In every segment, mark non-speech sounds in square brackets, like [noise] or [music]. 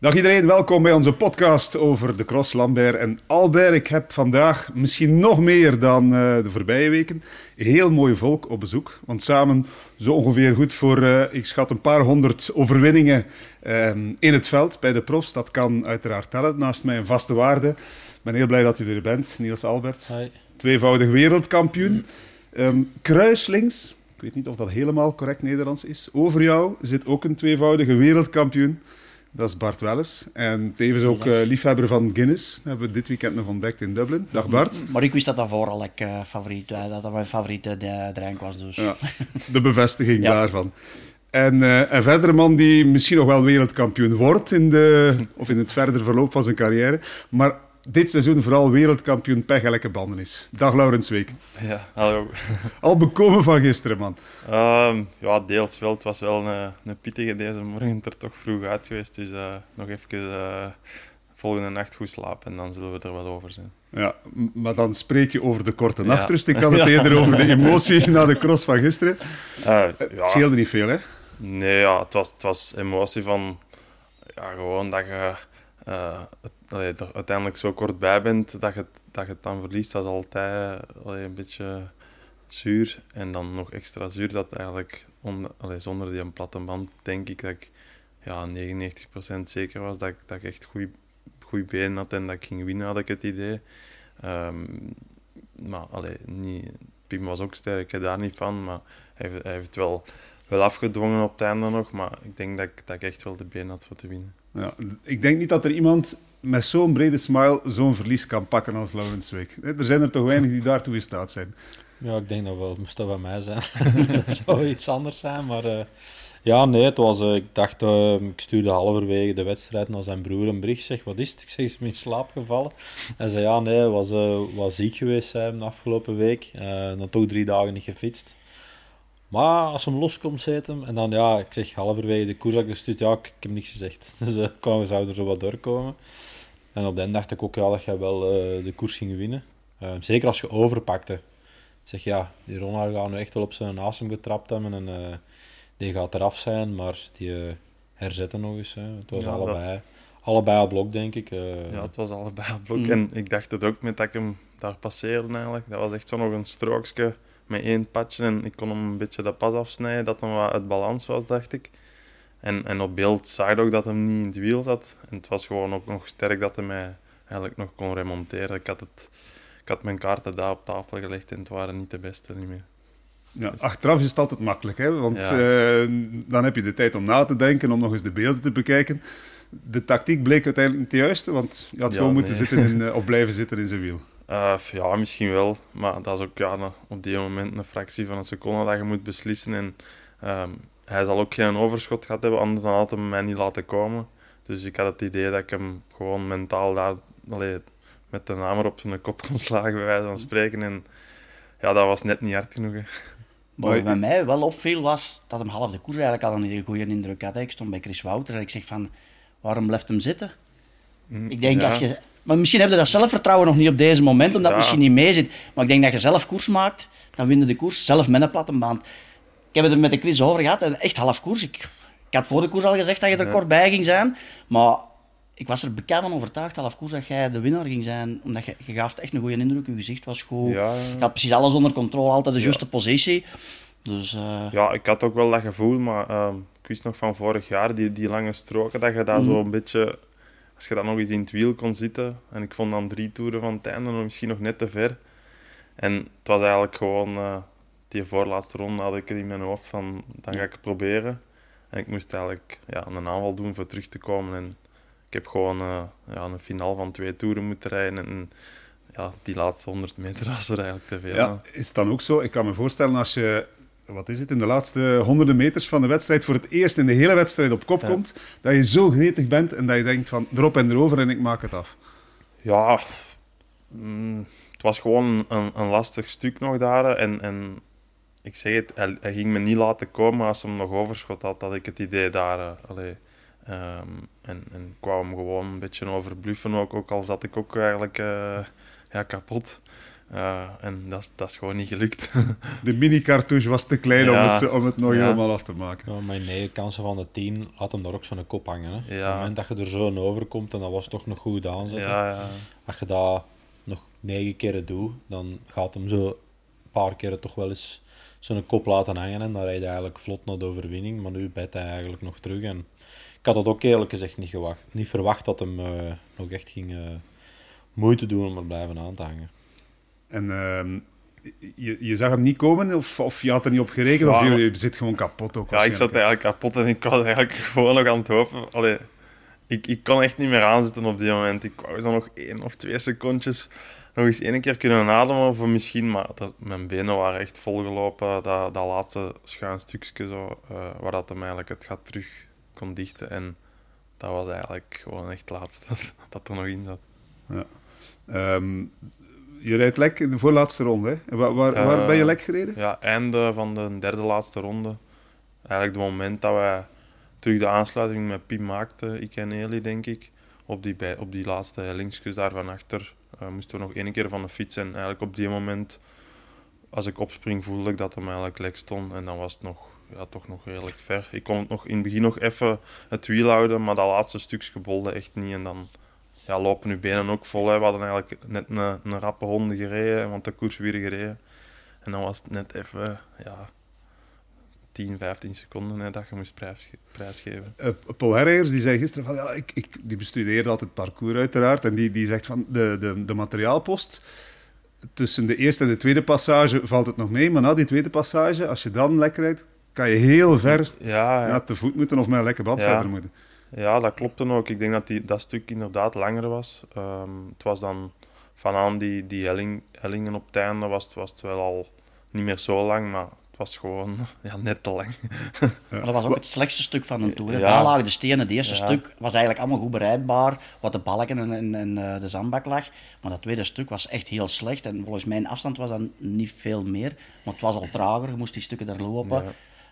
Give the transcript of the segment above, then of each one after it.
Dag iedereen, welkom bij onze podcast over de Cross Lambert en Albert. Ik heb vandaag misschien nog meer dan uh, de voorbije weken heel mooi volk op bezoek. Want samen zo ongeveer goed voor, uh, ik schat, een paar honderd overwinningen uh, in het veld bij de profs. Dat kan uiteraard tellen, naast mij een vaste waarde. Ik ben heel blij dat u er bent, Niels Albert. Hi. Tweevoudig wereldkampioen. Um, kruislinks, ik weet niet of dat helemaal correct Nederlands is. Over jou zit ook een tweevoudige wereldkampioen. Dat is Bart Welles. En tevens ook uh, liefhebber van Guinness. Dat hebben we dit weekend nog ontdekt in Dublin. Dag Bart. Maar ik wist dat dat vooral ik, uh, favoriet, uh, dat dat mijn favoriete drank was. Dus. Ja, de bevestiging [laughs] ja. daarvan. En, en verder een man die misschien nog wel wereldkampioen wordt in, de, of in het verder verloop van zijn carrière. Maar dit seizoen vooral wereldkampioen pechelijke banden is. Dag Laurens Week. Ja, hallo. [laughs] Al bekomen van gisteren, man. Um, ja, deels wel. Het was wel een, een pittige deze morgen er toch vroeg uit geweest. Dus uh, nog even uh, volgende nacht goed slapen en dan zullen we er wat over zijn. Ja, maar dan spreek je over de korte nachtrust. Ja. Ik had [laughs] het eerder over de emotie [laughs] na de cross van gisteren. Uh, ja. Het scheelde niet veel, hè? Nee, ja, het was, het was emotie van... Ja, gewoon dat je... Uh, allee, er uiteindelijk zo kort bij bent dat je, dat je het dan verliest, dat is altijd allee, een beetje zuur. En dan nog extra zuur dat eigenlijk zonder die platte band, denk ik dat ik ja, 99% zeker was dat ik, dat ik echt goed benen had en dat ik ging winnen, had ik het idee. Um, maar allee, niet, Pim was ook sterk, ik daar niet van, maar hij, hij heeft wel, wel afgedwongen op het einde nog. Maar ik denk dat ik, dat ik echt wel de benen had voor te winnen. Ja, ik denk niet dat er iemand met zo'n brede smile zo'n verlies kan pakken als Laurens Week. Er zijn er toch weinig die daartoe in staat zijn. Ja, ik denk dat wel. Het moest dat bij mij zijn. [laughs] Het zou iets anders zijn, maar... Uh, ja, nee, het was... Uh, ik dacht... Uh, ik stuurde halverwege de wedstrijd naar zijn broer een bericht. Zeg, wat is het? Ik zeg, is in slaap gevallen? Hij zei, ja, nee, was, was ziek geweest zijn de afgelopen week. dan toch drie dagen niet gefietst. Maar als hem loskomt, zet hem. En dan, ja, ik zeg halverwege de koers gestuurd, ja, ik, ik, heb niks gezegd. [laughs] Dus uh, we zouden er zo wat doorkomen. En op den dacht ik ook ja, dat jij wel uh, de koers ging winnen. Uh, zeker als je overpakte. Zeg ja, die Ronald gaat nu echt wel op zijn asem getrapt hebben en uh, die gaat eraf zijn, maar die herzetten nog eens. Hè. Het was ja, allebei, dat... allebei op blok, denk ik. Ja, het was allebei op blok. Mm. En ik dacht het ook met dat ik hem daar passeerde eigenlijk. Dat was echt zo nog een strookje met één patje en ik kon hem een beetje de pas afsnijden, dat hem wat uit balans was, dacht ik. En, en op beeld zag je ook dat hij niet in het wiel zat. En het was gewoon ook nog sterk dat hij mij eigenlijk nog kon remonteren. Ik had, het, ik had mijn kaarten daar op tafel gelegd en het waren niet de beste niet meer. Ja, dus- achteraf is het altijd makkelijk, hè? want ja. uh, dan heb je de tijd om na te denken, om nog eens de beelden te bekijken. De tactiek bleek uiteindelijk niet de juiste, want je had ja, gewoon moeten zitten in, uh, of blijven zitten in zijn wiel. Uh, ja, misschien wel, maar dat is ook ja, op die moment een fractie van een seconde dat je moet beslissen. En um, hij zal ook geen overschot gehad hebben, anders dan had hij mij niet laten komen. Dus ik had het idee dat ik hem gewoon mentaal daar allee, met de namer op zijn kop kon slagen, bij wijze van spreken. En ja, dat was net niet hard genoeg. Hè. Wat bij mij wel opviel was dat hem half de koers eigenlijk al een goede indruk had. Ik stond bij Chris Wouters en ik zeg van, waarom blijft hem zitten? Mm, ik denk ja. als je... Maar misschien heb je dat zelfvertrouwen nog niet op deze moment, omdat ja. het misschien niet mee zit. Maar ik denk dat je zelf koers maakt, dan win je de koers zelf met een platte band. Ik heb het er met de Chris over gehad, echt half koers. Ik, ik had voor de koers al gezegd dat je er kort bij ging zijn, maar ik was er bekend van overtuigd, half koers, dat jij de winnaar ging zijn. Omdat je, je gaf echt een goede indruk, je gezicht was goed. Ja, Je had precies alles onder controle, altijd de juiste positie. Dus, uh... Ja, ik had ook wel dat gevoel, maar uh, ik wist nog van vorig jaar, die, die lange stroken, dat je daar mm -hmm. zo een beetje... Als je dan nog eens in het wiel kon zitten, en ik vond dan drie toeren van het einde misschien nog net te ver. En het was eigenlijk gewoon... Uh, die voorlaatste ronde had ik het in mijn hoofd van, dan ga ik het proberen. En ik moest eigenlijk ja, een aanval doen voor terug te komen. En ik heb gewoon uh, ja, een finaal van twee toeren moeten rijden. En ja, die laatste 100 meter was er eigenlijk te veel. Ja, is het dan ook zo? Ik kan me voorstellen als je, wat is het, in de laatste honderden meters van de wedstrijd voor het eerst in de hele wedstrijd op kop ja. komt, dat je zo gretig bent en dat je denkt van erop en erover en ik maak het af. Ja, mm, het was gewoon een, een lastig stuk nog daar. En, en ik zeg het, hij, hij, ging me niet laten komen als hij nog overschot had, dat ik het idee daar. Uh, allee, um, en, en ik wou hem gewoon een beetje overbluffen ook, ook al zat ik ook eigenlijk uh, ja, kapot. Uh, en dat, is- dat is gewoon niet gelukt. [laughs] De mini-cartouche was te klein om, het, om het nog Ja. helemaal af te maken. Ja, maar negen kansen van de tien had hem daar ook zo'n kop hangen. Hè. Op het moment dat je er zo in overkomt, en dat was toch nog goed aanzetten. ja, ja. Als je dat nog negen keren doet, dan gaat hem zo een paar keren toch wel eens zo'n kop laten hangen. En dan rijd je eigenlijk vlot naar de overwinning. Maar nu bijt hij eigenlijk nog terug. En ik had dat ook eerlijk gezegd niet, gewacht, niet verwacht dat hem eh, nog echt ging eh, moeite doen om er blijven aan te hangen. En ehm, je, je zag hem niet komen, of, of je had er niet op gerekend, of Ja, je, je zit gewoon kapot ook. Ja, ik zat eigenlijk kapot en ik was eigenlijk [laughs] gewoon nog aan het hopen. Allee, ik, ik kon echt niet meer aanzitten op die moment. Ik wou dan nog één of twee secondjes nog eens één keer kunnen ademen, of misschien, maar dat, mijn benen waren echt volgelopen. Dat, dat laatste schuin stukje, zo, eh, waar dat hem eigenlijk het gat terug kon dichten. En dat was eigenlijk gewoon echt het laatste [laughs] dat, dat er nog in zat. Ehm, je rijdt lek in de voorlaatste ronde. Hè? Waar, waar, Eh, waar ben je lek gereden? Ja, einde van de derde laatste ronde. Eigenlijk het moment dat wij terug de aansluiting met Pim maakten, ik en Eli, denk ik. Op die, bij, op die laatste hellingskus daar van achter eh, moesten we nog één keer van de fiets. En eigenlijk op die moment, als ik opspring, voelde ik dat hem eigenlijk lek stond. En dan was het nog, ja, toch nog redelijk ver. Ik kon het nog in het begin nog even het wiel houden, maar dat laatste stukje bolde echt niet. En dan ja, lopen uw benen ook vol. Hè. We hadden eigenlijk net een, een rappe ronde gereden, want de koers weer gereden. En dan was het net even, ja, 10, 15 seconden hè, dat je moest prijsge- prijsgeven. Eh, Paul Herregers die zei gisteren van ja, ik, ik, die bestudeerde altijd het parcours uiteraard. En die, die zegt van de, de, de materiaalpost. Tussen de eerste en de tweede passage valt het nog mee. Maar na die tweede passage, als je dan lekker rijdt, kan je heel ver Ja, ja. ja, te voet moeten of met een lekker band Ja. verder moeten. Ja dat klopte ook. Ik denk dat die, dat stuk inderdaad langer was. Ehm, het was dan vanaan die, die helling, hellingen op het einde was, het- was het wel al niet meer zo lang, maar het was gewoon [laughs] ja, net te lang. [laughs] Maar dat was ook het slechtste stuk van een toer. Ja. Daar lagen de stenen. Het eerste Ja. stuk was eigenlijk allemaal goed bereidbaar, wat de balken en, en, en eh, de zandbak lag. Maar dat tweede stuk was echt heel slecht. En volgens mijn afstand was dat niet veel meer. Maar het was al trager, je moest die stukken daar lopen.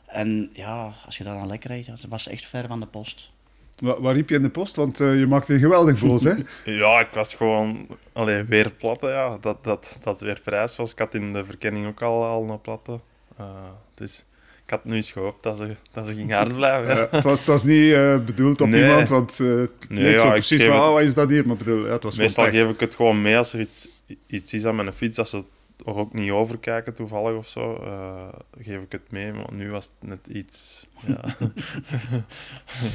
En ja, als je dat dan lekker rijdt, het was echt ver van de post. Waar, riep je in de post? Want eh, je maakte je geweldig boos, hè? [laughs] Ja, ik was gewoon alleen weer platte. Ja. Dat, dat, dat weer prijs was. Ik had in de verkenning ook al, al een platte. Eh, dus ik had nu eens gehoopt dat ze, dat ze ging hard blijven. Ja. Het, was, het was niet eh, bedoeld op Nee. iemand, want het Nee, ja, zo precies van, het- oh, wat is dat hier? Maar bedoel, ja, het was Meestal geef ik het gewoon mee als er iets, iets is aan mijn fiets, dat ze er ook niet over kijken toevallig of zo. eh, geef ik het mee, maar nu was het net iets. Ja. [laughs]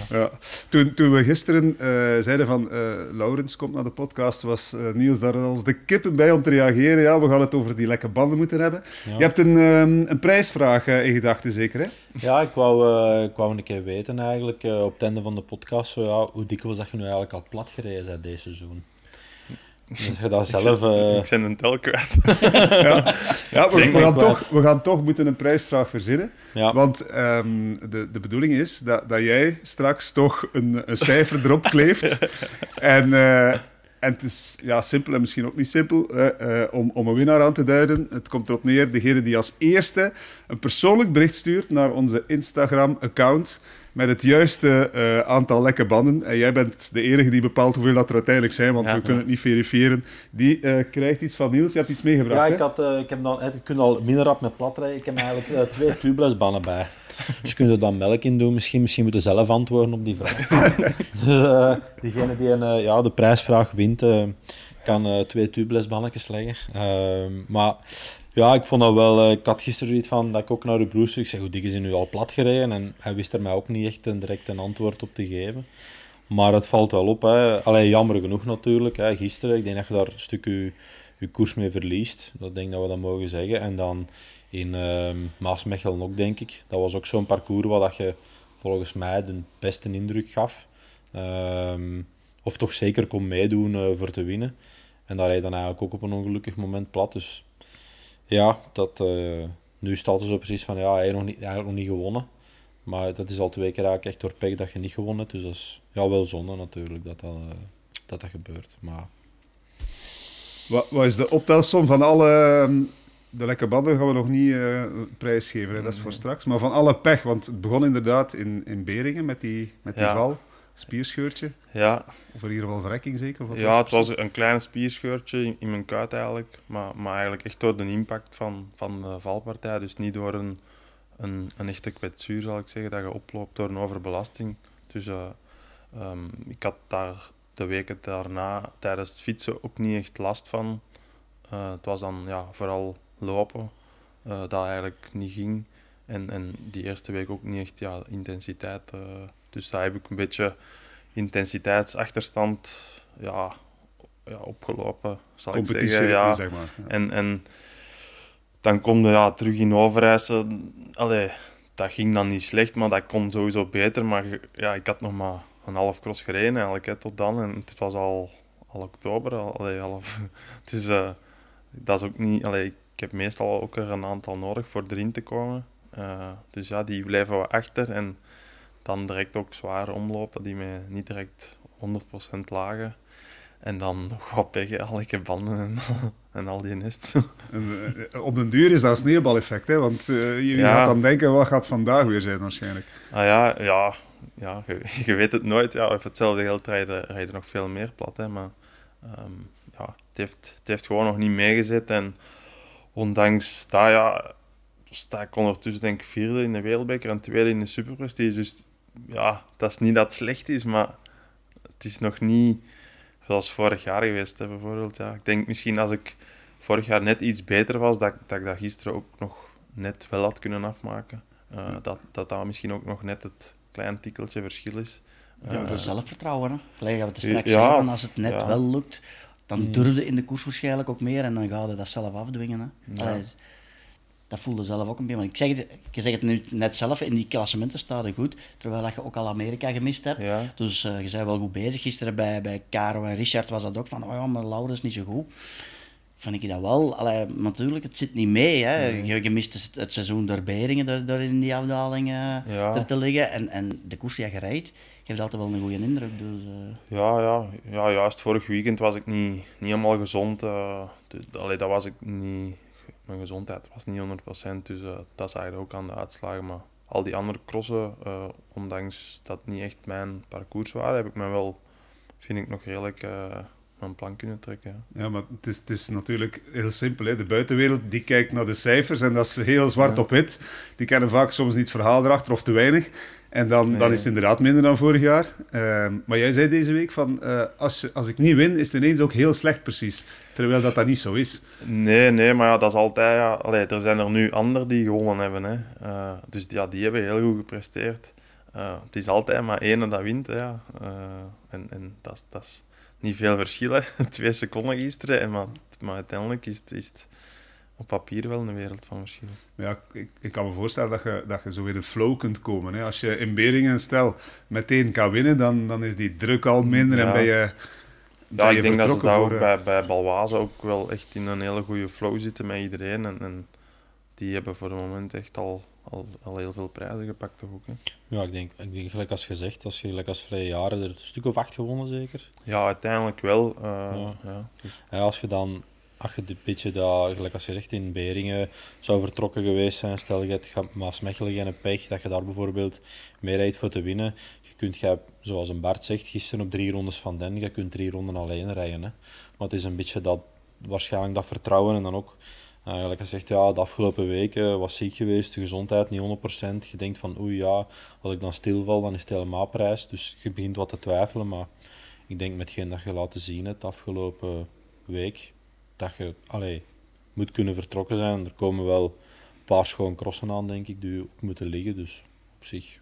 Ja. Toen, toen we gisteren eh, zeiden van eh Laurens komt naar de podcast, was Niels daar als de kippen bij om te reageren. Ja, we gaan het over die lekke banden moeten hebben. Ja. Je hebt een, ehm, een prijsvraag in gedachten, zeker hè? Ja, ik wou, ik wou een keer weten eigenlijk, op het einde van de podcast, zo, ja, hoe dikwijls dat je nu eigenlijk al plat gereden bent deze seizoen. Dus je dat zelf... eh, ik ben een tel kwijt. [laughs] Ja, ja we, we, gaan ik toch, we gaan toch moeten een prijsvraag verzinnen. ja, Want ehm, de, de bedoeling is dat, dat jij straks toch een, een cijfer erop kleeft. [laughs] en, eh, en het is ja, simpel en misschien ook niet simpel eh, eh, om, om een winnaar aan te duiden. Het komt erop neer, degene die als eerste een persoonlijk bericht stuurt naar onze Instagram-account met het juiste eh, aantal lekke banden. En jij bent de enige die bepaalt hoeveel dat er uiteindelijk zijn, want Ja. we kunnen het niet verifiëren. Die eh, krijgt iets van Niels. Je hebt iets meegebracht, ja ik, had, ik heb dan, je kunt al minder rap met plat rijden. Ik heb eigenlijk eh, twee tubelessbannen bij. Dus kun je er dan melk in doen. Misschien, misschien moeten zelf antwoorden op die vraag. [laughs] dus, eh, diegene die een, eh, ja, de prijsvraag wint, eh, kan twee tubelessbannetjes leggen. Ehm, maar ja, ik vond dat wel... ik had gisteren zoiets van dat ik ook naar de broer stuurde. Ik zei, hoe dik is nu al plat gereden? En hij wist er mij ook niet echt een, direct een antwoord op te geven. Maar het valt wel op. Hè. Allee, jammer genoeg natuurlijk. Hè. Gisteren, ik denk dat je daar een stuk je, je koers mee verliest. Dat denk dat we dat mogen zeggen. En dan in ehm Maasmechelen ook, denk ik. Dat was ook zo'n parcours waar dat je volgens mij de beste indruk gaf. Ehm, of toch zeker kon meedoen eh, voor te winnen. En daar je dan eigenlijk ook op een ongelukkig moment plat. Dus ja, dat, eh, nu staat er zo precies van, ja, hij heeft nog niet, eigenlijk nog niet gewonnen. Maar dat is al twee keer eigenlijk echt door pech dat je niet gewonnen hebt. Dus dat is ja, wel zonde natuurlijk dat dat, eh, dat, dat gebeurt. Maar Wat, wat is de optelsom van alle... ehm, De lekke banden gaan we nog niet eh prijsgeven, hè? dat is voor straks. Maar van alle pech, want het begon inderdaad in, in Beringen met die, met die Ja. val. spierscheurtje. Ja. Of in ieder geval verrekking zeker? Of ja, het was een klein spierscheurtje in, in, mijn kuit eigenlijk. Maar, maar eigenlijk echt door de impact van, van de valpartij. Dus niet door een, een, een echte kwetsuur, zal ik zeggen, dat je oploopt door een overbelasting. Dus uh, um, ik had daar de weken daarna tijdens het fietsen ook niet echt last van. Uh, het was dan ja, vooral lopen uh, dat eigenlijk niet ging. En, en die eerste week ook niet echt ja, intensiteit. Uh, dus daar heb ik een beetje intensiteitsachterstand ja, ja, opgelopen, zal ik zeggen. Ja. Zeg maar, ja. En, en dan kom je ja, terug in Overijssel. Allee, dat ging dan niet slecht, maar dat kon sowieso beter. Maar ja, ik had nog maar een half cross gereden eigenlijk hè, tot dan. En het was al, al oktober. Al, allee, half. [laughs] Dus uh, dat is ook niet... Allee, ik heb meestal ook er een aantal nodig voor erin te komen. Uh, dus ja, die blijven we achter. En dan direct ook zwaar omlopen, die mij niet direct 100% lagen. En dan [laughs] nog wat peggen, al ik banden en, en al die nest. [laughs] En, uh, op den duur is dat een sneeuwbaleffect, hè? want uh, je ja. gaat dan denken, wat gaat vandaag weer zijn waarschijnlijk? Ah ja, ja, ja je, [laughs] je weet het nooit. Ja, of hetzelfde geld rijden, rijden nog veel meer plat, hè? maar um, ja, het, heeft, het heeft gewoon nog niet meegezet. En ondanks dat, ja, sta ik ondertussen denk ik vierde in de wereldbeker en tweede in de superprestige. Dus ja, dat is niet dat het slecht is, maar het is nog niet zoals vorig jaar geweest, hè, bijvoorbeeld. Ja. Ik denk misschien als ik vorig jaar net iets beter was, dat, dat ik dat gisteren ook nog net wel had kunnen afmaken. Uh, dat, dat dat misschien ook nog net het klein tikkeltje verschil is. Ja, uh, zelfvertrouwen. Hè? Gelijk dat we het straks ja, zeggen, als het net ja. wel lukt, dan mm. durfde in de koers waarschijnlijk ook meer en dan ga je dat zelf afdwingen. Hè? Ja. Allee, dat voelde zelf ook een beetje. Want ik zeg, het, ik zeg het nu net zelf, in die klassementen staat het goed, terwijl je ook al Amerika gemist hebt. Ja. Dus uh, je bent wel goed bezig. Gisteren bij, bij Caro en Richard was dat ook van, oh ja, maar Laura is niet zo goed. Vind ik dat wel. Allee, natuurlijk, het zit niet mee. Hè. Nee. Je, je, mist het, het seizoen der Beringen, daar in die afdaling uh, ja. er te liggen. En, en de koers die je rijdt, geeft altijd wel een goede indruk. Dus, uh... ja, ja, ja, juist vorig weekend was ik niet, niet helemaal gezond. Uh, allee, dat was ik niet mijn gezondheid was niet 100%, dus uh, dat zag je ook aan de uitslagen. Maar al die andere crossen, ondanks dat niet echt mijn parcours waren, heb ik me wel, vind ik, nog redelijk mijn plan kunnen trekken. Ja, ja maar het is, het is natuurlijk heel simpel. Hè? De buitenwereld die kijkt naar de cijfers en dat is heel zwart ja. op wit. Die kennen vaak soms niet het verhaal erachter of te weinig. En dan, nee. dan is het inderdaad minder dan vorig jaar. Uh, maar jij zei deze week van, uh, als, je, als ik niet win, is het ineens ook heel slecht precies. Terwijl dat dat niet zo is. Nee, nee, maar ja, dat is altijd... Ja, allee, er zijn er nu anderen die gewonnen hebben. Hè. Uh, dus ja, die hebben heel goed gepresteerd. het is altijd maar één dat wint. Hè, ja. en en dat, dat is niet veel verschillen. [laughs] Twee seconden gisteren. En maar, maar uiteindelijk is het... Is het op papier wel een wereld van verschil. Ja, ik, ik, kan me voorstellen dat je, dat je zo in de flow kunt komen. Hè. Als je in Beringen, stel, meteen kan winnen, dan, dan is die druk al minder ja. en ben je... Ja, ik denk dat ze daar ook uh... bij, bij Balwaze ook wel echt in een hele goede flow zitten met iedereen. En, en die hebben voor het moment echt al, al, al heel veel prijzen gepakt, toch ook? Hè? Ja, ik denk, ik denk gelijk als gezegd, als je gelijk als vrije jaren er een stuk of acht gewonnen zeker? Ja, uiteindelijk wel. Uh, ja. Ja. ja. als je dan als je een beetje dat, gelijk als je zegt, in Beringen zou vertrokken geweest zijn, stel je het Maasmechelen en een pech, dat je daar bijvoorbeeld meer rijdt voor te winnen. Je kunt, je, zoals een Bart zegt, gisteren op drie rondes van Den, je kunt drie ronden alleen rijden. Hè. Maar het is een beetje dat, waarschijnlijk dat vertrouwen en dan ook, als je zegt, ja, de afgelopen weken was ziek geweest, de gezondheid niet 100%. Je denkt van, oei ja, als ik dan stilval, dan is het helemaal prijs. Dus je begint wat te twijfelen, maar ik denk met geen dat je laten zien het afgelopen week, dat je allee, moet kunnen vertrokken zijn. Er komen wel een paar schoon crossen aan, denk ik, die ook moeten liggen. Dus op zich,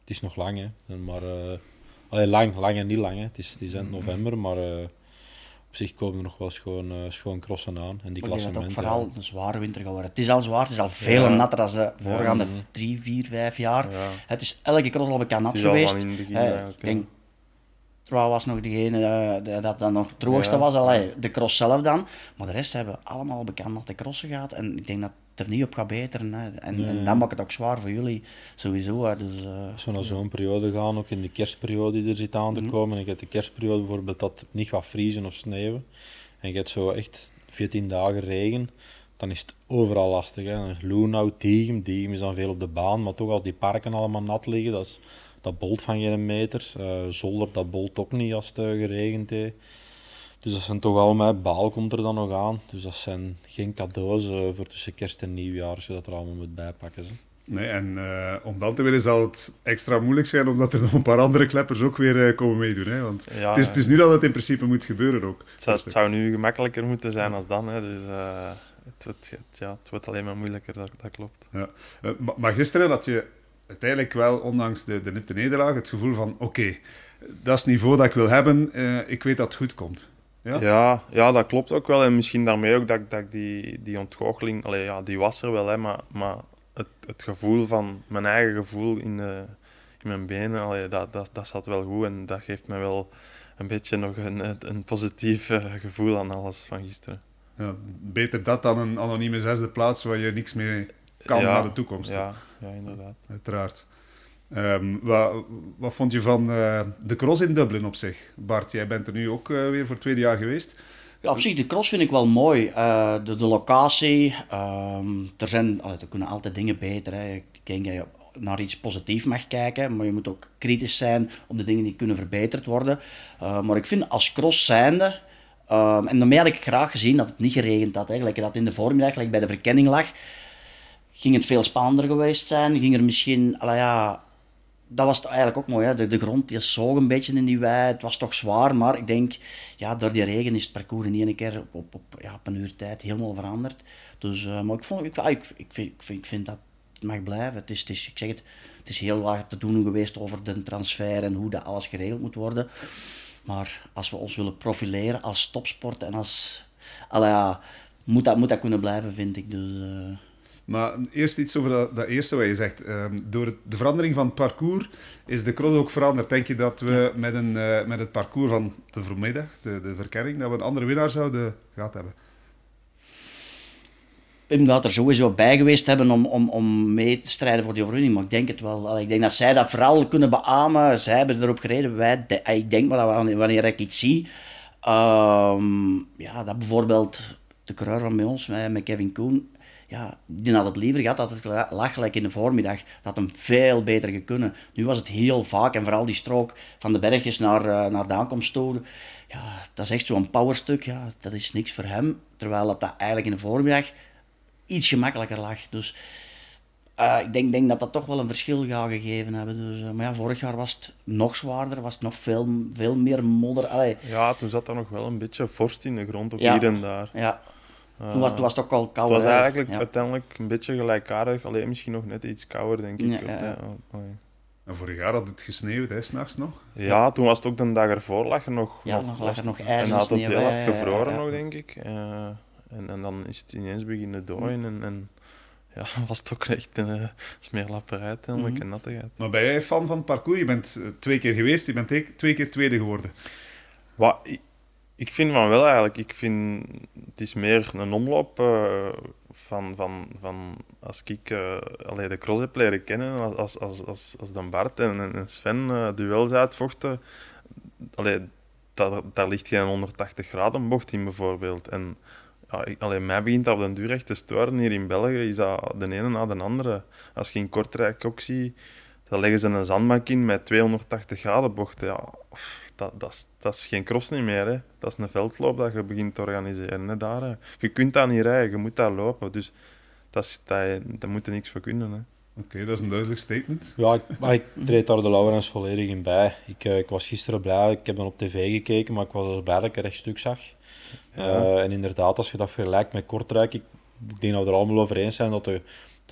het is nog lang, hè. Maar, uh, lang, lang en niet lang, hè. Het is, het is eind november, maar uh, op zich komen er nog wel schoon, uh, schoon crossen aan. En die klassementen... Het ook vooral een zware winter geworden. Het is al zwaar, het is al veel ja. natter dan de voorgaande ja. drie, vier, vijf jaar. Ja. Het is elke cross al bekend nat geweest. Begin, ik denk Trouw was nog degene uh, dat dan nog het droogste was. Allee, de cross zelf dan. Maar de rest hebben allemaal bekend de crossen gaat. En ik denk dat er niet op gaat beteren. Hè. En, nee. en dat maakt het ook zwaar voor jullie sowieso. Hè. Dus, uh, Als we naar zo'n periode gaan, ook in de kerstperiode die er zit aan te mm -hmm. komen. En je hebt de kerstperiode bijvoorbeeld dat het niet gaat vriezen of sneeuwen. En je hebt zo echt 14 dagen regen. Dan is het overal lastig. Hè. Loenau, Diegem. Diegem is dan veel op de baan. Maar toch als die parken allemaal nat liggen, dat is dat bolt van geen meter. Uh, zolder, dat bolt ook niet als het geregend heeft. Dus dat zijn toch allemaal, baal komt er dan nog aan. Dus dat zijn geen cadeaus voor tussen kerst en nieuwjaar, als je dat er allemaal moet bijpakken. Zo. Nee, en uh, om dan te winnen zal het extra moeilijk zijn, omdat er nog een paar andere kleppers ook weer uh, komen meedoen. Hè? Want ja, het, is, het, is, nu dat het in principe moet gebeuren ook. Het zou, het zou nu gemakkelijker moeten zijn als dan. Hè? Dus, uh, het, het, ja, het wordt alleen maar moeilijker, dat, dat klopt. Ja. maar gisteren had je uiteindelijk wel, ondanks de, de nipte nederlaag, het gevoel van oké, okay, dat is het niveau dat ik wil hebben, ik weet dat het goed komt. Ja? Ja, ja, dat klopt ook wel. En misschien daarmee ook dat, dat die, die ontgoocheling, allee, ja, die was er wel, hè, maar, maar het, het gevoel van mijn eigen gevoel in, de, in mijn benen, allee, dat, dat, dat zat wel goed en dat geeft me wel een beetje nog een, een positief eh, gevoel aan alles van gisteren. Ja, beter dat dan een anonieme zesde plaats waar je niks mee kan naar de toekomst. Ja, ja inderdaad. Uiteraard. Um, wat, vond je van uh, de cross in Dublin op zich? Bart, jij bent er nu ook uh, weer voor het tweede jaar geweest. Ja, op zich, de cross vind ik wel mooi. Uh, de, locatie, um, er, zijn, allee, er kunnen altijd dingen beter. Hè. Ik denk dat je naar iets positiefs mag kijken, maar je moet ook kritisch zijn op de dingen die kunnen verbeterd worden. Maar ik vind als cross zijnde, um, en daarmee had ik graag gezien dat het niet geregend had. Hè. Gelijk dat in de voormiddag, gelijk bij de verkenning lag, ging het veel spannender geweest zijn. Ging er misschien, ja, dat was eigenlijk ook mooi. Hè? De, de grond die zoog een beetje in die wei. Het was toch zwaar, maar ik denk, ja, door die regen is het parcours in één keer op, op, ja, op een uur tijd helemaal veranderd. Dus, uh, maar ik, vond, ik, ik, ik, vind, ik, vind, dat het mag blijven. Het is, het is, ik zeg het, het is heel wat te doen geweest over de transfer en hoe dat alles geregeld moet worden. Maar als we ons willen profileren als topsport en als... Ja, moet, dat, moet dat kunnen blijven, vind ik. Dus... Uh, maar eerst iets over dat, dat eerste wat je zegt. Um, door de verandering van het parcours is de cross ook veranderd. Denk je dat we met, een, uh, met het parcours van de voormiddag, de, de verkenning, dat we een andere winnaar zouden gehad hebben? Pim gaat er sowieso bij geweest hebben om, om, om mee te strijden voor die overwinning. Maar ik denk het wel. Ik denk dat zij dat vooral kunnen beamen. Zij hebben erop gereden. Wij, de, ik denk maar dat wanneer ik iets zie... Um, ja, dat bijvoorbeeld de coureur van bij ons, met, met Kevin Koen ja, die had het liever gehad dat het lag gelijk in de voormiddag. Dat hem veel beter gekunnen. Nu was het heel vaak, en vooral die strook van de bergjes naar, uh, naar de aankomst toe. Ja, dat is echt zo'n powerstuk. Ja, dat is niks voor hem. Terwijl dat, dat eigenlijk in de voormiddag iets gemakkelijker lag. Dus uh, ik denk, denk, dat dat toch wel een verschil gaat gegeven hebben. Dus, uh, maar ja, vorig jaar was het nog zwaarder, was het nog veel, veel meer modder. Allee. Ja, toen zat er nog wel een beetje vorst in de grond, ook hier en daar. Ja, toen, was, toen was het ook al koud. Het was eigenlijk uiteindelijk een beetje gelijkaardig, alleen misschien nog net iets kouder, denk ik. Ja, En vorig jaar had het gesneeuwd, hè, s'nachts nog? Ja, toen was het ook de dag ervoor, lag er nog, ja, nog, lag er nog ijs en had het heel hard gevroren nog, denk ik. Uh, en, en dan is het ineens beginnen dooien en, en ja, [laughs] was het ook echt een uh, smeerlapperij uiteindelijk, mm -hmm. en nattigheid. Maar ben jij fan van het parcours? Je bent twee keer geweest, je bent twee keer tweede geworden. Wat, ik vind van wel eigenlijk. Ik vind het is meer een omloop uh, van, van, van als ik uh, allee, de cross heb leren kennen, als, als, als, als, dan Bart en, en Sven uh, duels uitvochten. Allee, daar, daar ligt geen 180 graden bocht in bijvoorbeeld. En ja, alleen mij begint dat op den duur echt te storen. Hier in België is dat de ene na de andere. Als je in Kortrijk ook dan leggen ze een zandbank in met 280 graden bochten. Ja, dat, dat, is, dat is geen cross niet meer. Hè. Dat is een veldloop dat je begint te organiseren. Hè. Daar, Je kunt daar niet rijden, je moet daar lopen. Dus dat is, dat, daar moet je niks voor kunnen. Hè. Oké, dat is een duidelijk statement. Ja, ik, maar ik treed daar de Laurens volledig in bij. Ik, uh, ik was gisteren blij, ik heb dan op tv gekeken, maar ik was er blij dat ik een rechtstuk zag. Ja. Uh, en inderdaad, als je dat vergelijkt met Kortrijk, ik, ik denk dat we er allemaal over eens zijn dat de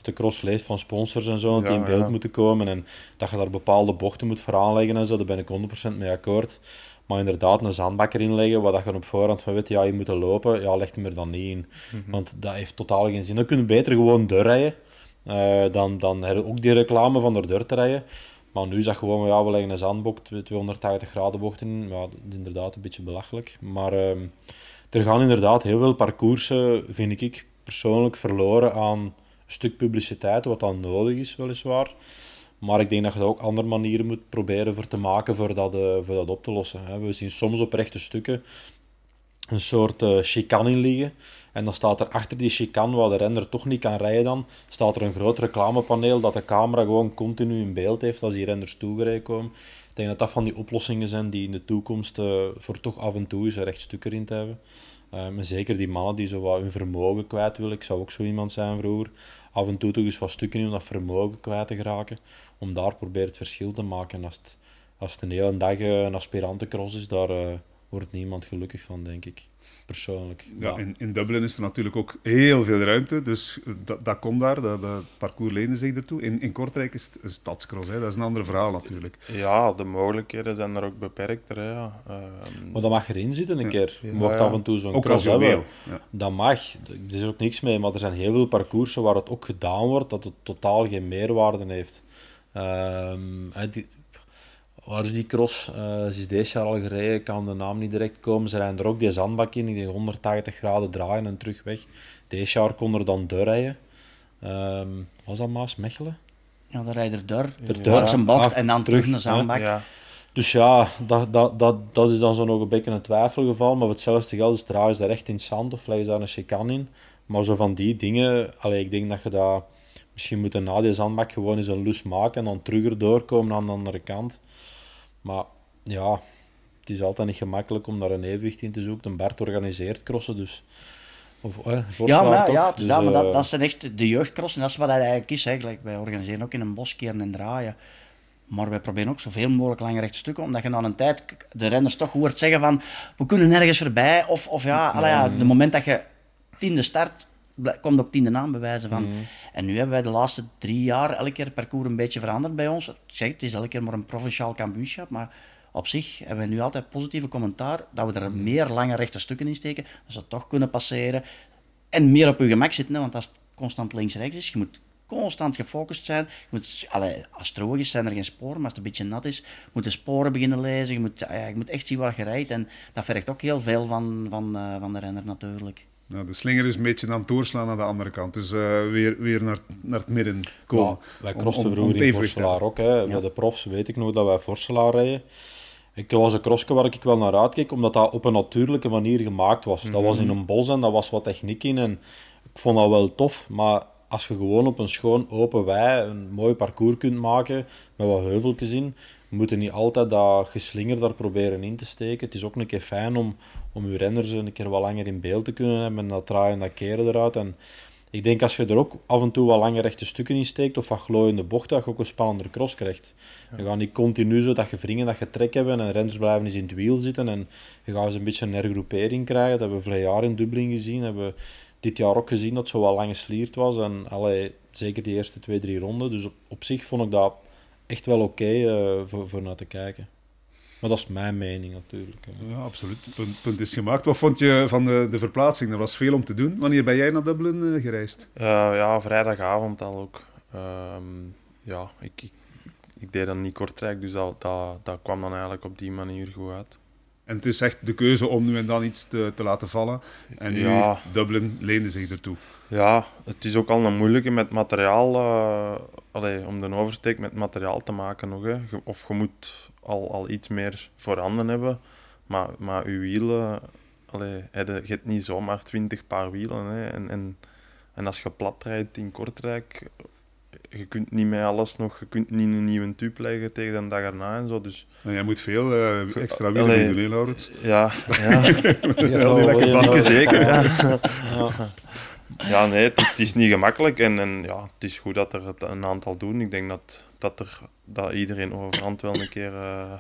de cross van sponsors en zo, die in beeld moeten komen. En dat je daar bepaalde bochten moet voor aanleggen en zo, daar ben ik 100% mee akkoord. Maar inderdaad, een zandbakker inleggen, waar dat je op voorhand van weet, ja, je moet lopen, ja, leg hem er dan niet in. Mhm. Want dat heeft totaal geen zin. Dan kun je beter gewoon doorrijden. Uh, dan, dan heb je ook die reclame van er deur te rijden. Maar nu is dat gewoon, ja, we leggen een zandbok, 280 graden bocht in. Ja, dat is inderdaad een beetje belachelijk. Maar uh, er gaan inderdaad heel veel parcoursen, vind ik persoonlijk, verloren aan stuk publiciteit, wat dan nodig is, weliswaar. Maar ik denk dat je ook andere manieren moet proberen voor te maken voor dat, uh, voor dat op te lossen. Hè. We zien soms op rechte stukken een soort uh, chicane in liggen. En dan staat er achter die chicane, waar de renner toch niet kan rijden dan, staat er een groot reclamepaneel dat de camera gewoon continu in beeld heeft als die renners toegereden komen. Ik denk dat dat van die oplossingen zijn die in de toekomst uh, voor toch af en toe eens een rechtstuk erin te hebben. Maar zeker die mannen die zo wat hun vermogen kwijt willen. Ik zou ook zo iemand zijn vroeger. Af en toe toch eens wat stukken in om dat vermogen kwijt te geraken. Om daar proberen het verschil te maken. Als het, als het een hele dag een aspirantencross is, daar uh, wordt niemand gelukkig van, denk ik persoonlijk. Ja, In, in Dublin is er natuurlijk ook heel veel ruimte, dus dat, dat komt daar, dat, dat parcours leende zich ertoe. In, in Kortrijk is het een stadscross, hè. dat is een ander verhaal natuurlijk. Ja, de mogelijkheden zijn er ook beperkter. Hè, ja. Uh, maar dat mag erin zitten een keer. Je ja, af en toe zo'n cross hebben. Ja. Dat mag, er is ook niks mee, maar er zijn heel veel parcoursen waar het ook gedaan wordt dat het totaal geen meerwaarde heeft. Um, Waar is die cross? Uh, ze is deze jaar al gereden, kan de naam niet direct komen. Ze rijden er ook die zandbak in, die 180 graden draaien en terug weg. Deze jaar kon er dan doorrijden. Um, was dat Maas Mechelen? Ja, dan rijdt er door, er door zijn bocht en dan terug naar de zandbak. Ja. Dus ja, dat, dat, dat, dat is dan zo nog een beetje een twijfelgeval. Maar voor hetzelfde geld is draaien ze daar echt in het zand of leggen ze daar een chicane in. Maar zo van die dingen, allee, ik denk dat je dat misschien moet na die zandbak gewoon eens een lus maken en dan terug doorkomen aan de andere kant. Maar ja, het is altijd niet gemakkelijk om daar een evenwicht in te zoeken. Een Bart organiseert crossen, dus... Of, eh, ja, maar, ja dus, dat, maar dat, eh, dat zijn echt de jeugdcrossen. Dat is wat dat eigenlijk is. Eigenlijk. Wij organiseren ook in een bos keren en draaien. Maar wij proberen ook zoveel mogelijk lange rechte stukken, omdat je na een tijd de renners toch hoort zeggen van we kunnen nergens voorbij. Of, of ja, ja, ja de moment dat je tiende start, komt ook tiende naam bewijzen van. Mm. En nu hebben wij de laatste drie jaar elke keer het parcours een beetje veranderd bij ons. Ik zeg, het is elke keer maar een provinciaal kampioenschap, maar op zich hebben we nu altijd positieve commentaar dat we er mm. meer lange rechte stukken in steken, dat ze toch kunnen passeren en meer op je gemak zitten, want als het constant links-rechts is, je moet constant gefocust zijn. Je moet, allee, als het droog is, zijn er geen sporen, maar als het een beetje nat is, moet je sporen beginnen lezen. Je moet, ja, je moet echt zien waar je rijdt. En dat vergt ook heel veel van, van, uh, van de renner natuurlijk. Nou, de slinger is een beetje aan het doorslaan aan de andere kant. Dus uh, weer, weer naar, naar het midden komen. Wij crossten vroeger in Vorselaar ook. Hè. Ja. Bij de profs weet ik nog dat wij Vorselaar rijden. Ik was een crossje waar ik wel naar uitkeek, omdat dat op een natuurlijke manier gemaakt was. Dat was in mhm. een bos en dat was wat techniek in. En ik vond dat wel tof, maar als je gewoon op een schoon open wei een mooi parcours kunt maken, met wat heuveltjes in, we moeten niet altijd dat geslinger daar proberen in te steken. Het is ook een keer fijn om, om je renners een keer wat langer in beeld te kunnen hebben en dat draaien en dat keren eruit. En ik denk als je er ook af en toe wat lange rechte stukken in steekt of wat glooiende bochten, dat je ook een spannender cross krijgt. Ja. Je gaat niet continu zo dat je wringen, dat je trek hebben en renners blijven eens in het wiel zitten en je gaat eens een beetje een hergroepering krijgen. Dat hebben we vorig jaar in Dublin gezien, dat hebben we dit jaar ook gezien dat het zo wat lang geslierd was en allee, zeker die eerste twee, drie ronden. Dus op, op zich vond ik dat echt wel oké okay, uh, voor, voor naar te kijken. Maar dat is mijn mening natuurlijk. Ja, absoluut. Het punt, punt, is gemaakt. Wat vond je van de, de verplaatsing? Er was veel om te doen. Wanneer ben jij naar Dublin uh, gereisd? Uh, ja, vrijdagavond al ook. Um, ja, ik, ik, ik, deed dan niet Kortrijk, dus dat, dat, dat kwam dan eigenlijk op die manier goed uit. En het is echt de keuze om nu en dan iets te, te laten vallen. En nu, ja. Dublin leende zich ertoe. Ja, het is ook al een moeilijke met materiaal, uh, allee, om de oversteek met materiaal te maken nog. Hè. Of je moet al, al iets meer voorhanden hebben, maar, maar je wielen, allee, je hebt niet zomaar 20 paar wielen. Hè. En, en, en als je plat rijdt in Kortrijk, je kunt niet met alles nog, je kunt niet een nieuwe tube leggen tegen de dag erna en zo. Dus... En jij moet veel uh, extra wielen doen, hè, Laurens? Ja, ja. [laughs] ja, lekker zeker. Ja. [laughs] [laughs] ja, nee, het, is niet gemakkelijk en, en ja, het is goed dat er het een aantal doen. Ik denk dat, dat, er, dat iedereen overhand wel een keer uh,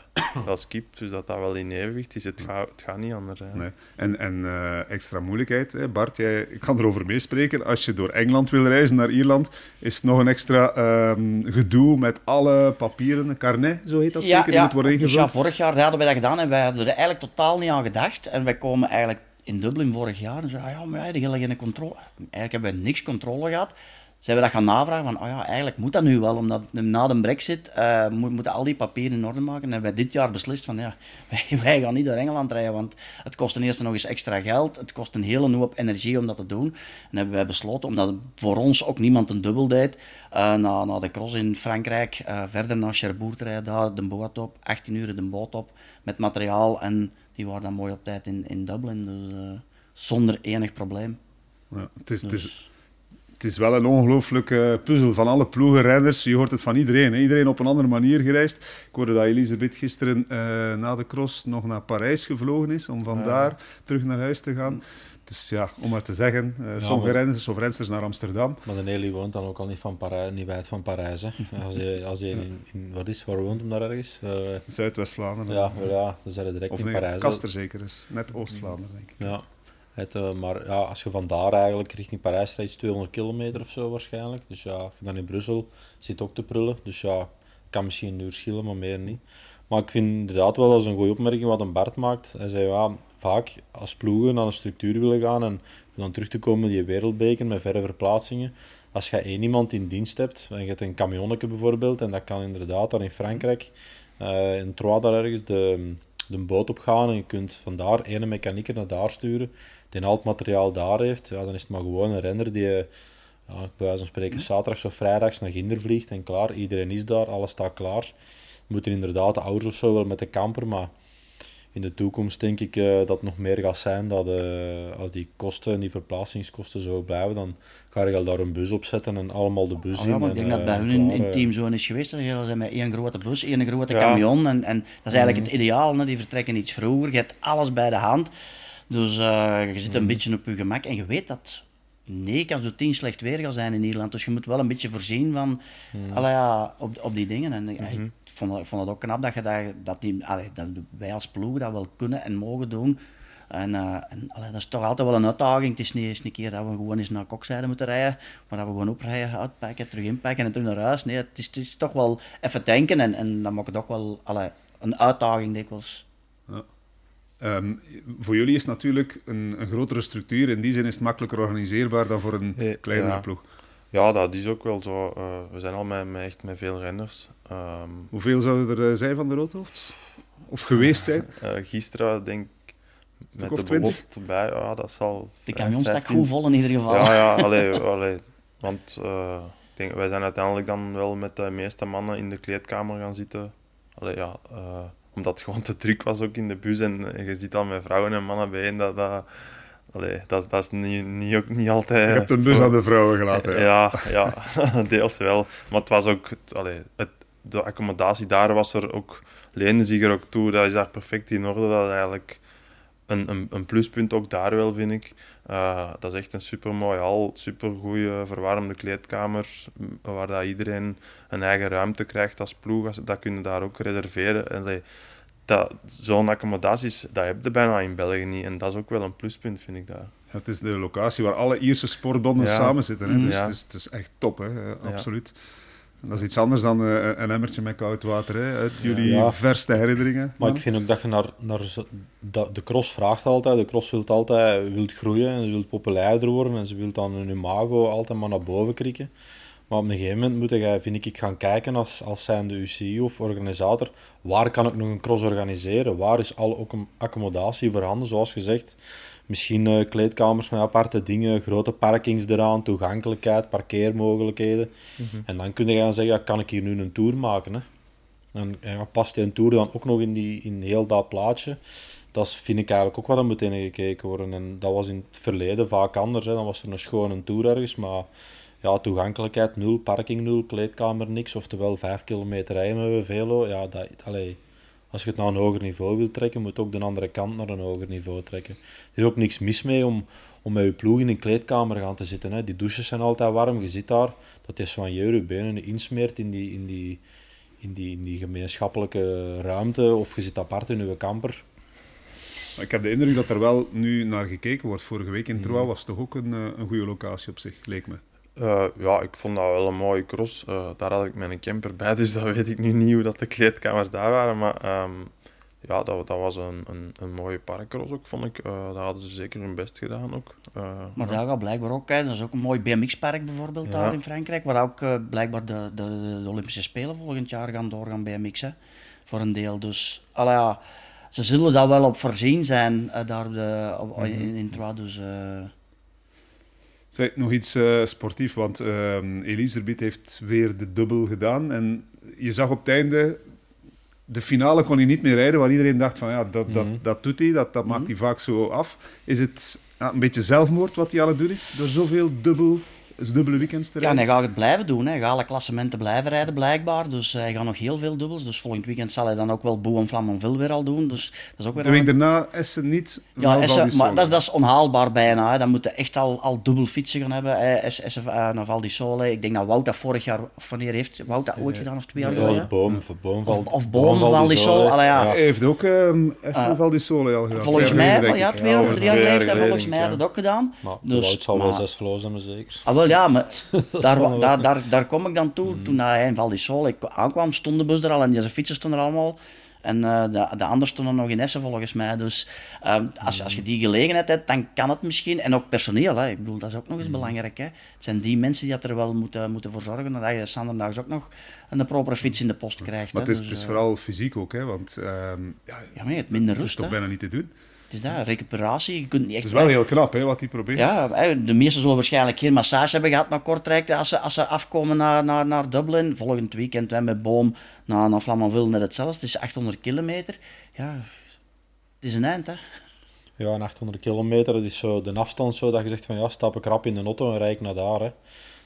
wel skipt, dus dat dat wel in evenwicht is. Het gaat, het gaat niet anders. Hè. Nee. En, en uh, extra moeilijkheid, hè? Bart, jij kan erover meespreken. Als je door Engeland wil reizen naar Ierland, is het nog een extra um, gedoe met alle papieren, carnet, zo heet dat ja, zeker, ja, moet worden ingevuld? Ja, vorig jaar hadden wij dat gedaan en wij hadden er eigenlijk totaal niet aan gedacht. En wij komen eigenlijk in Dublin vorig jaar en zei, ah ja, maar controle. Eigenlijk hebben we niks controle gehad. Ze hebben dat gaan navragen van, oh ja, eigenlijk moet dat nu wel, omdat na de brexit uh, moeten al die papieren in orde maken. En hebben wij dit jaar beslist van, ja, [laughs] wij, gaan niet door Engeland rijden, want het kost ten eerste nog eens extra geld. Het kost een hele hoop energie om dat te doen. En hebben wij besloten, omdat voor ons ook niemand een dubbel deed, uh, na, na de cross in Frankrijk, uh, verder naar Cherbourg te rijden, daar de boot op, 18 uur de boot op, met materiaal en die waren dan mooi op tijd in, in Dublin. Dus eh, zonder enig probleem. Ja, het, is, het, is, Dus, het is wel een ongelooflijke puzzel van alle ploegenrijders. Je hoort het van iedereen. Hè? Iedereen op een andere manier gereisd. Ik hoorde dat Elisabeth gisteren eh, na de cross nog naar Parijs gevlogen is om van Ja. daar terug naar huis te gaan. Dus ja, om maar te zeggen, eh, sommige maar- renners of rensters naar Amsterdam. Maar de Nelly woont dan ook al niet, van niet wijd van Parijs. Hè. Als je, als je in, in, wat is, waar woont hem daar ergens? Eh, Zuidwest-Vlaanderen. ja, ja, dan zijn we direct Of in nee, Parijs. Kaster zeker is. Net Oost-Vlaanderen, denk ik. Ja. Het, eh, maar ja, als je vandaar eigenlijk richting Parijs rijdt, is 200 kilometer of zo waarschijnlijk. Dus ja, als je dan in Brussel zit ook te prullen. Dus ja, kan misschien een uur schillen, maar meer niet. Maar ik vind inderdaad wel als een goede opmerking wat een Bart maakt. Hij zei ja, vaak als ploegen naar een structuur willen gaan en dan terug te komen die wereldbeker met verre verplaatsingen. Als je één iemand in dienst hebt, en je hebt een camionnetje bijvoorbeeld, en dat kan inderdaad dan in Frankrijk, eh in Troyes daar ergens, de, de boot opgaan en je kunt vandaar ene mechanieker naar daar sturen, die al het materiaal daar heeft, ja, dan is het maar gewoon een renner die, eh, ja, bij wijze van spreken, zaterdags of vrijdags naar Ginder vliegt en klaar, iedereen is daar, alles staat klaar. Moeten inderdaad de ouders of zo wel met de camper, maar in de toekomst denk ik eh, dat het nog meer gaat zijn dat eh, als die kosten en die verplaatsingskosten zo blijven, dan ga je al daar een bus op zetten en allemaal de bus Oh in. maar ik en, denk dat eh, bij hun in, in team zo is geweest. Ze zijn met één grote bus, één grote Ja. camion. En, en dat is eigenlijk Mhm. het ideaal. Die vertrekken iets vroeger. Je hebt alles bij de hand. Dus je zit een Mhm. beetje op je gemak. En je weet dat 9 als de 10 slecht weer gaat zijn in Nederland. Dus je moet wel een beetje voorzien van, allee, ja, op, op die dingen. En vond, ik vond het ook knap dat, je dat, dat, die, allee, dat wij als ploeg dat wel kunnen en mogen doen. En, eh, en allee, dat is toch altijd wel een uitdaging. Het is niet eens een keer dat we gewoon eens naar kokzijde moeten rijden, maar dat we gewoon oprijden, uitpakken, terug inpakken en terug naar huis. Nee, het is, het is toch wel even denken en, en dat maakt het ook wel allee, een uitdaging dikwijls. Ehm, voor jullie is natuurlijk een, een grotere structuur. In die zin is het makkelijker organiseerbaar dan voor een kleinere ja. ploeg. Ja, dat is ook wel zo. Eh, we zijn al met, met echt met veel renners. Ehm, Hoeveel zouden er eh, zijn van de Roodhoofds? Of geweest zijn? [laughs] eh, gisteren denk ik met of de 20? belofte bij, ja, dat zal... De camion stak 15 goed vol in ieder geval. Ja, ja, [laughs] allee, allee. Want eh, ik denk, wij zijn uiteindelijk dan wel met de meeste mannen in de kleedkamer gaan zitten. Allee, ja, eh, omdat het gewoon te druk was ook in de bus. En, en je zit dan met vrouwen en mannen bijeen. Dat, dat, allee, dat, dat is niet, niet, ook niet altijd... Je hebt een bus voor- aan de vrouwen gelaten. Ja. ja, ja, [laughs] deels wel. Maar het was ook... Allee, het, de accommodatie daar was er ook... Leende zich er ook toe. Dat is daar perfect in orde. Dat is eigenlijk een, een, een pluspunt ook daar wel, vind ik. Eh, dat is echt een super mooie hal, super goede verwarmde kleedkamer, m, waar dat iedereen een eigen ruimte krijgt als ploeg. Dat kunnen daar ook reserveren. En allee, dat, zo'n accommodaties, dat heb je bijna in België niet. En dat is ook wel een pluspunt, vind ik daar. Het is de locatie waar alle Ierse sportbonden Ja. samen zitten. Hè? Dus Ja. het, is, het is echt top, hè? Ja. absoluut. En dat is iets anders dan eh, een emmertje met koud water, hè? uit jullie Ja. verste herinneringen. Maar ik vind ook dat je naar, naar zo- dat, de cross vraagt altijd. De cross wil altijd wilt groeien en ze wil populairder worden en ze wil dan hun imago altijd maar naar boven krikken. Maar op een gegeven moment moet je, vind ik, gaan kijken als, als zijnde UCI of organisator, waar kan ik nog een cross organiseren? Waar is al ook een accommodatie voorhanden, zoals gezegd? Misschien eh, kleedkamers met aparte dingen, grote parkings eraan, toegankelijkheid, parkeermogelijkheden. En dan kun je gaan zeggen, ja, kan ik hier nu een tour maken? Hè? En ja, past die een tour dan ook nog in, die, in heel dat plaatje? Dat vind ik eigenlijk ook wat er moet gekeken worden. En dat was in het verleden vaak anders. Hè. Dan was er een schone tour ergens, maar ja, toegankelijkheid nul, parking nul, kleedkamer niks. Oftewel vijf kilometer rijden met velo. Ja, dat, allee, als je het naar een hoger niveau wilt trekken, moet je ook de andere kant naar een hoger niveau trekken. Er is ook niks mis mee om, om met je ploeg in een kleedkamer gaan te zitten. Hè. Die douches zijn altijd warm, je zit daar, dat je soigneur je benen insmeert in die, in, die, in, die, in die gemeenschappelijke ruimte, of je zit apart in je camper. Maar ik heb de indruk dat er wel nu naar gekeken wordt. Vorige week in Mhm. Troyes was toch ook een, eh, een goede locatie op zich, leek me. Eh, ja, ik vond dat wel een mooie cross. Eh, daar had ik mijn camper bij, dus dat weet ik nu niet hoe dat de kleedkamers daar waren. Maar ehm, ja, dat, dat was een, een, een mooie parkcross ook, vond ik. Daar hadden ze zeker hun best gedaan ook. Maar daar gaat blijkbaar ook, hè, dat is ook een mooi BMX-park bijvoorbeeld Ja. daar in Frankrijk, waar ook blijkbaar de, de, de Olympische Spelen volgend jaar gaan doorgaan BMX'en, voor een deel. Dus, ja, ze zullen daar wel op voorzien zijn, daar de, op, Mhm. in, in dus... Zeg, nog iets eh, sportief, want Elisabeth heeft weer de dubbel gedaan. En je zag op het einde de finale kon hij niet meer rijden, waar iedereen dacht van ja, dat, dat, Mhm. dat doet hij, dat, dat maakt hij vaak zo af. Is het een beetje zelfmoord wat hij aan het doen is, door zoveel dubbel, dubbele weekends te Ja, en rijden? hij gaat het blijven doen. Hè. Hij gaat alle klassementen blijven rijden, blijkbaar. Dus hij gaat nog heel veel dubbels. Dus volgend weekend zal hij dan ook wel Boe en Flamanville weer al doen. Dus dat is ook weer de week daarna Essen niet. Ja, Essen, maar dat, is- dat is onhaalbaar bijna. Hè. Dan moeten echt al, al dubbel fietsen gaan hebben. hè. Es- Essen eh, naar Val di Sole. Ik denk dat Wout dat vorig jaar, of wanneer heeft Wout dat ooit gedaan? Of twee jaar Dat was geleden? boom, of boom, Of- of boom, Val di Sole, allee, ja. Hij heeft ook ehm Essen Ah. Val di Sole al gedaan. Volgens Twee jaar mij, ja, twee of Ja, drie jaar geleden heeft hij volgens mij ja. dat ook gedaan. Maar Dus, Wout zal wel zes vloos hebben, zeker. Wel ja, maar [laughs] daar, daar, daar, daar kom ik dan toe. Mm. Toen hij in Val di ik aankwam, stond de bus er al en deze fietsen stonden er allemaal. En eh, de, de anderen stonden nog in Essen volgens mij. Dus ehm, als, als je Mm. die gelegenheid hebt, dan kan het misschien. En ook personeel, hè. ik bedoel, dat is ook nog Mm. eens belangrijk. Hè. Het zijn die mensen die dat er wel moeten, moeten voor zorgen dat je Sanderdags ook nog een propere fiets in de post krijgt. Maar hè. het is, Dus, het is eh, vooral fysiek ook, hè, want ehm, ja, Ja, maar je hebt minder het is rust. toch hè. bijna niet te doen. Het is dat, recuperatie. Je kunt niet echt Het is wel heel knap hè, wat hij probeert. Ja, de meesten zullen waarschijnlijk geen massage hebben gehad naar Kortrijk als ze, als ze afkomen naar, naar, naar Dublin. Volgend weekend hè, met Boom naar, naar Flamanville net hetzelfde. Het is 800 kilometer. Ja, het is een eind, hè. Ja, en 800 kilometer, dat is zo de afstand zo dat je zegt van ja, stap ik rap in de auto en rijd ik naar daar. Hè.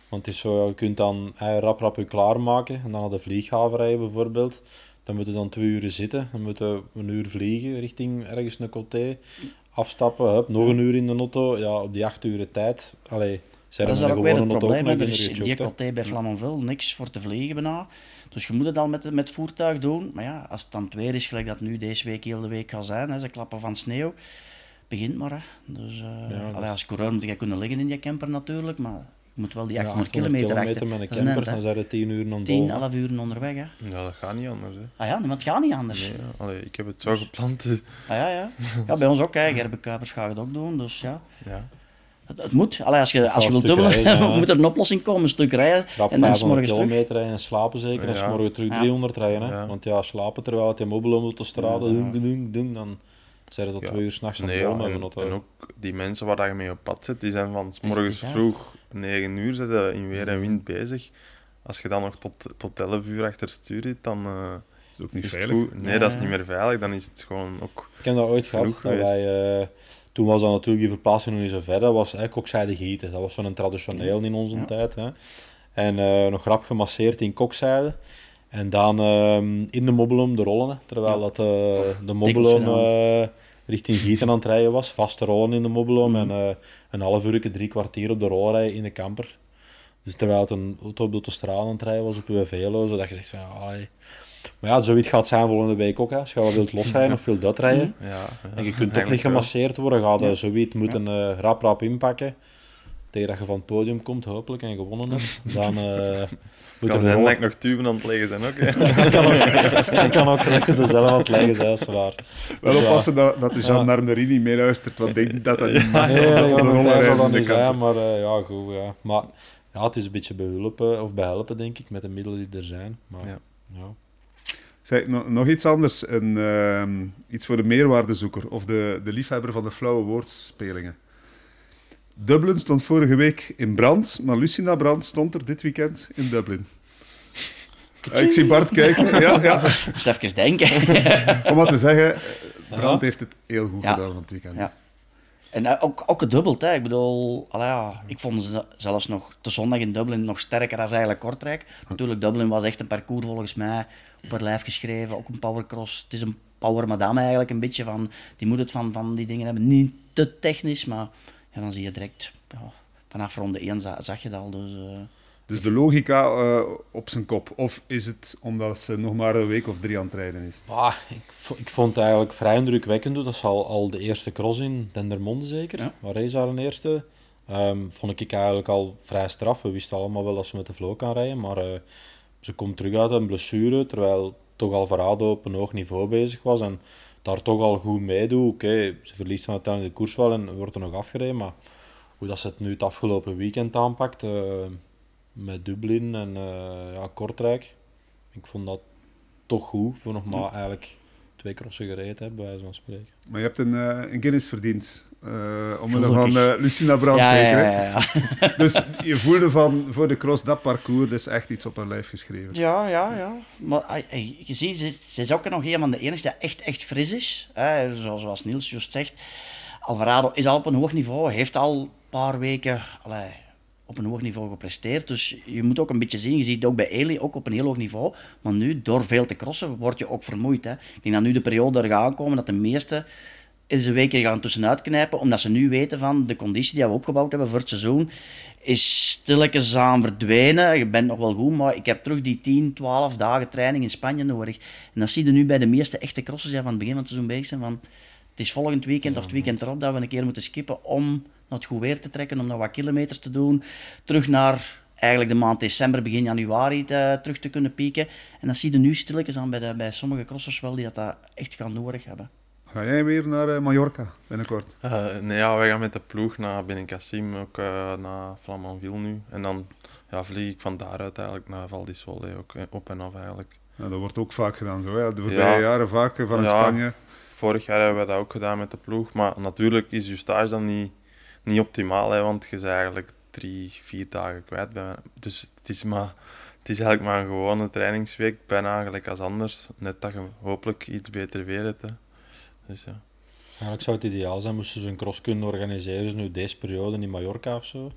Want het is zo, je kunt dan rap rap je klaarmaken en dan naar de vlieghaven rijden bijvoorbeeld. Dan moeten we dan twee uur zitten, dan moeten we een uur vliegen richting ergens een coté, afstappen, hup, nog een uur in de auto. Ja, op die acht uur tijd, allee, zijn Dat is ook weer het probleem. Er is in die coté bij Flamanville niks voor te vliegen bijna. Dus je moet het al met, met voertuig doen. Maar ja, als het dan het weer is, gelijk dat nu deze week heel de week gaat zijn, hè, ze klappen van sneeuw, begint maar. Hè. Dus Ja, dat allee, is- als coureur moet je kunnen liggen in je camper natuurlijk, maar moet wel die Ja, 800 kilometer achter. met een camper, dan zijn er 10 uur aan 10, dol. 11 uur onderweg. Hè. Ja, dat gaat niet anders. Hè. Ah ja, maar het gaat niet anders. Nee, allee, ik heb het zo gepland. dus- Ah ja, ja. Ja, bij ons ook. Hè. Gerbe Kuipers gaat het ook doen. Dus ja, Ja. het, het moet. Allee, als je, als je wilt dubbelen, rijden, [laughs] ja. moet er een oplossing komen. Een stuk rijden Rap en dan 's 500 morgens terug. kilometer rijden en slapen zeker. En Ja. s morgen terug Ja. 300 rijden. Hè? Ja. Want ja, slapen terwijl het in mobiel om Ja. doen, doen, dan zijn er tot Ja. twee uur s'nachts aan Nee, het ja, bomen en, hebben. en ook die mensen waar dat je mee op pad zit, die zijn van s morgens vroeg 9 uur zitten in weer en wind bezig. Als je dan nog tot, tot 11 uur achter stuur zit, dan eh, Dat is ook niet is veilig. goed. Nee, Ja, dat is niet meer veilig. Dan is het gewoon ook... Ik heb dat ooit gehad. Dat wij, eh, toen was dat natuurlijk die verplaatsing nog niet zo ver. Dat was eigenlijk kokzijde gieten. Dat was zo'n traditioneel in onze Ja. tijd. Hè. En eh, nog rap gemasseerd in kokzijde. En dan ehm, in de mobbelom de rollen. hè. Terwijl dat, eh, de eh, richting gieten aan het rijden was. Vaste rollen in de mobbelom. En eh, een half uur, drie kwartier op de rol rijden in de camper. Dus terwijl het een auto op de autostrade aan het rijden was op uw velo, zodat je zegt van allee. Maar ja, zoiets gaat zijn volgende week ook. Hè. Als je wat wilt losrijden of wilt uitrijden. Ja, ja, En je kunt toch niet wel. gemasseerd worden, gaat je Ja. zoiets moeten eh, rap rap inpakken. Tegen dat je van het podium komt, hopelijk, en gewonnen hebt. [laughs] Dan eh moet kan er zijn nog- dat ik nog tuben aan het leggen zijn ook. dat [laughs] kan ook, dat kan ook leggen ze zelf aan het leggen, zijn, dat is waar. Wel Dus ja. oppassen dat, dat de gendarmerie niet meeluistert, want ik denk dat dat niet mag. Nee, ja, dat niet zijn, maar eh, ja, goed, ja. Maar ja, het is een beetje behelpen, of behelpen, denk ik, met de middelen die er zijn. Maar, Ja. ja. Zeg, nog, nog iets anders, een, ehm, iets voor de meerwaardezoeker of de, de liefhebber van de flauwe woordspelingen. Dublin stond vorige week in brand, maar Lucinda Brand stond er dit weekend in Dublin. Eh, ik zie Bart kijken. Ja, ja. [laughs] Moest even denken. [laughs] Om maar te zeggen, Brand heeft het heel goed Ja. gedaan van het weekend. Ja. En eh, ook, ook gedubbeld, hè. Ik bedoel, ja, ik vond ze zelfs nog de zondag in Dublin nog sterker dan eigenlijk Kortrijk. Natuurlijk, Dublin was echt een parcours volgens mij op haar lijf geschreven, ook een powercross. Het is een power madame eigenlijk, een beetje van, die moet het van, van die dingen hebben. Niet te technisch, maar ja, dan zie je direct, ja, vanaf ronde 1 za- zag je het al. Dus, eh, Dus de logica eh, op zijn kop. Of is het omdat ze nog maar een week of drie aan het rijden is? Ah, ik, ik vond het eigenlijk vrij indrukwekkend. Dat is al, al de eerste cross in Dendermonde zeker, Ja. waar race haar een eerste. Ehm, vond ik eigenlijk al vrij straf. We wisten allemaal wel dat ze met de flow kan rijden, maar eh, ze komt terug uit een blessure, terwijl toch Alvarado op een hoog niveau bezig was en daar toch al goed meedoet. Oké, ze verliest dan uiteindelijk de koers wel en wordt er nog afgereden, maar hoe dat ze het nu het afgelopen weekend aanpakt, eh, met Dublin en eh, ja, Kortrijk, ik vond dat toch goed voor nog maar eigenlijk twee crossen gereden hebben, bij van spreken. Maar je hebt een, eh, een Guinness verdiend Uh, omwille van uh, Lucina Brandt, ja, zeker. Ja, ja, ja. dus je voelde van voor de cross dat parcours, dat is echt iets op haar lijf geschreven. Ja, ja, ja. Maar je ziet, ze, ze is ook nog een van de enige die echt, echt fris is. Hè, zoals, zoals Niels juist zegt. Alvarado is al op een hoog niveau, heeft al een paar weken allee, op een hoog niveau gepresteerd. Dus je moet ook een beetje zien, je ziet het ook bij Eli, ook op een heel hoog niveau. Maar nu, door veel te crossen, word je ook vermoeid. Hè. Ik denk dat nu de periode er gaat aankomen dat de meeste in een weekje gaan tussenuit knijpen, omdat ze nu weten van de conditie die we opgebouwd hebben voor het seizoen, is stilletjes aan verdwijnen. Je bent nog wel goed, maar ik heb terug die 10, 12 dagen training in Spanje nodig. En dat zie je nu bij de meeste echte crossers die van het begin van het seizoen bezig zijn. Van, het is volgend weekend of het weekend erop dat we een keer moeten skippen om naar het goed weer te trekken, om nog wat kilometers te doen. Terug naar eigenlijk de maand december, begin januari te, terug te kunnen pieken. En dat zie je nu stilletjes aan bij, de, bij sommige crossers wel, die dat, dat echt gaan nodig hebben. Ga jij weer naar uh, Mallorca binnenkort? Uh, nee, ja, wij gaan met de ploeg naar Benicassim, ook uh, naar Flamanville nu. En dan ja, vlieg ik van daaruit eigenlijk naar Val di Sole, ook op en af eigenlijk. Ja, dat wordt ook vaak gedaan zo, hè? de voorbije ja. jaren vaak ja, Spanje. Vorig jaar hebben we dat ook gedaan met de ploeg, maar natuurlijk is je stage dan niet, niet optimaal, hè, want je bent eigenlijk drie, vier dagen kwijt. Bij dus het is, maar, het is eigenlijk maar een gewone trainingsweek, bijna gelijk als anders. Net dat je hopelijk iets beter weer hebt. Hè. Dus ja. Eigenlijk zou het ideaal zijn, moesten ze een cross kunnen organiseren, dus nu deze periode in Mallorca of zo.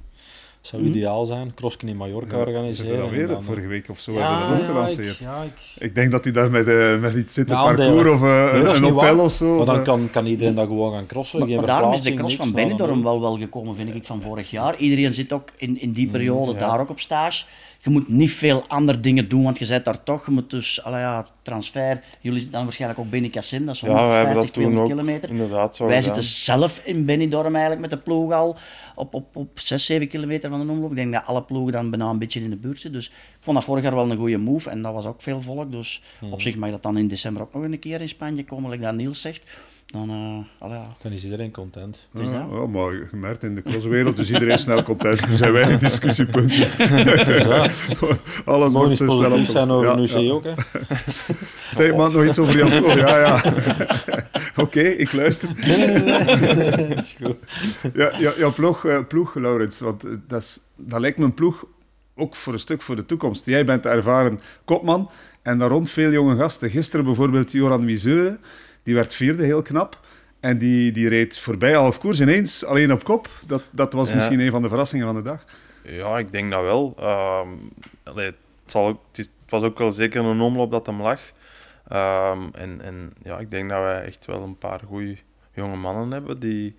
zou mm. ideaal zijn, crossken in Mallorca ja, organiseren. Ze weer dan, vorige week of zo ja, hebben we dat ook gelanceerd. Ik, ja, ik... ik, denk dat hij daar met, uh, met iets zit, een parcours of uh, nee, een hotel of zo. Maar dan kan, kan iedereen dat gewoon gaan crossen. Maar, maar daarom is de cross van Benidorm wel, wel gekomen, vind ik, van vorig jaar. Iedereen zit ook in, in die periode mm, daar ook op stage je moet niet veel andere dingen doen, want je zit daar toch. Je moet dus, ja, transfer. Jullie dan waarschijnlijk ook Benicassim, dat is 150, ja, 200 kilometer. Inderdaad, zo Wij zitten zelf in Benidorm eigenlijk met de ploeg al op, op, op 6, 7 kilometer van de omloop. Ik denk dat alle ploegen dan bijna een beetje in de buurt zitten. Dus ik vond dat vorig jaar wel een goede move en dat was ook veel volk. Dus op mhm. zich mag dat dan in december ook nog een keer in Spanje komen, like dat Niels zegt dan, uh, ja. dan is iedereen content. Het is dat. Ja, maar gemerkt in de crosswereld, dus iedereen snel content. Er zijn weinig discussiepunten. [laughs] Alles wordt snel op zijn over ja, nu ja. ook, hè? [laughs] Zeg, man, nog iets over Jan ja, ja. [laughs] Oké, okay, ik luister. Nee, nee, nee. dat is goed. Ja, ja, jouw ploeg, uh, ploeg, Laurens, want dat, is, dat lijkt me een ploeg ook voor een stuk voor de toekomst. Jij bent ervaren kopman en daar rond veel jonge gasten. Gisteren bijvoorbeeld Joran Wieseuren die werd vierde, heel knap. En die, die reed voorbij half koers ineens alleen op kop. Dat, dat was misschien een van de verrassingen van de dag. Ja, ik denk dat wel. Um, allee, het, zal, het, was ook wel zeker een omloop dat hem lag. Um, en, en ja, ik denk dat wij echt wel een paar goede jonge mannen hebben die,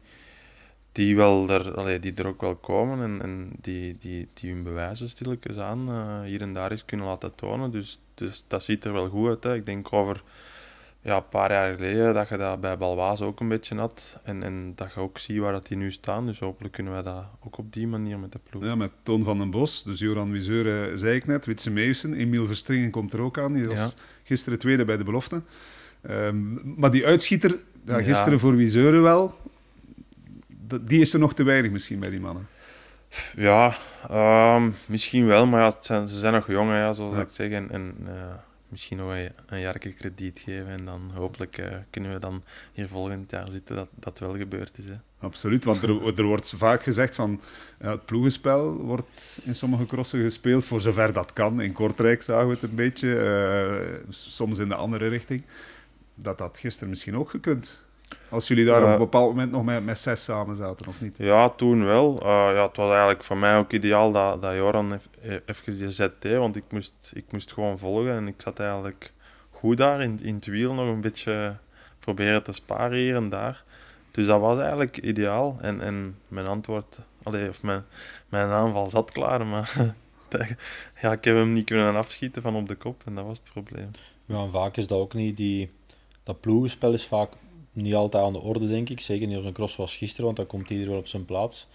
die, wel er, allee, die er ook wel komen en, en die, die, die hun bewijzen stilletjes aan uh, hier en daar eens kunnen laten tonen. Dus, dus dat ziet er wel goed uit. Hè. Ik denk over ja, een paar jaar geleden dat je dat bij Balwaas ook een beetje had. En, en dat je ook ziet waar dat die nu staan. Dus hopelijk kunnen wij dat ook op die manier met de ploeg. Ja, met Toon van den Bos, dus Joran Wiseur zei ik net, Witse Meeuwsen, Emiel Verstringen komt er ook aan. Die was gisteren tweede bij de belofte. Um, maar die uitschieter, ja, gisteren voor Wiseuren wel, die is er nog te weinig misschien bij die mannen. Ja, um, misschien wel, maar ja, zijn, ze zijn nog jong, zoals ik zeg. En, en uh, misschien nog een, een jaar krediet geven. En dan hopelijk uh, kunnen we dan hier volgend jaar zitten dat dat wel gebeurd is. Hè. Absoluut, want er, er wordt vaak gezegd van ja, het ploegenspel wordt in sommige crossen gespeeld, voor zover dat kan. In Kortrijk zagen we het een beetje, uh, soms in de andere richting. Dat dat gisteren misschien ook gekund. Als jullie daar op een bepaald moment nog met, met zes samen zaten, of niet? Ja, toen wel. Uh, ja, het was eigenlijk voor mij ook ideaal dat, dat Joran even die ZT, want ik moest, ik moest gewoon volgen en ik zat eigenlijk goed daar in, in het wiel nog een beetje proberen te sparen hier en daar. Dus dat was eigenlijk ideaal. En, en mijn antwoord, allee, of mijn, mijn aanval zat klaar, maar [laughs] ja, ik heb hem niet kunnen afschieten van op de kop en dat was het probleem. Ja, en vaak is dat ook niet die... Dat ploegenspel is vaak niet altijd aan de orde, denk ik. Zeker niet als een cross was gisteren, want dan komt iedereen wel op zijn plaats.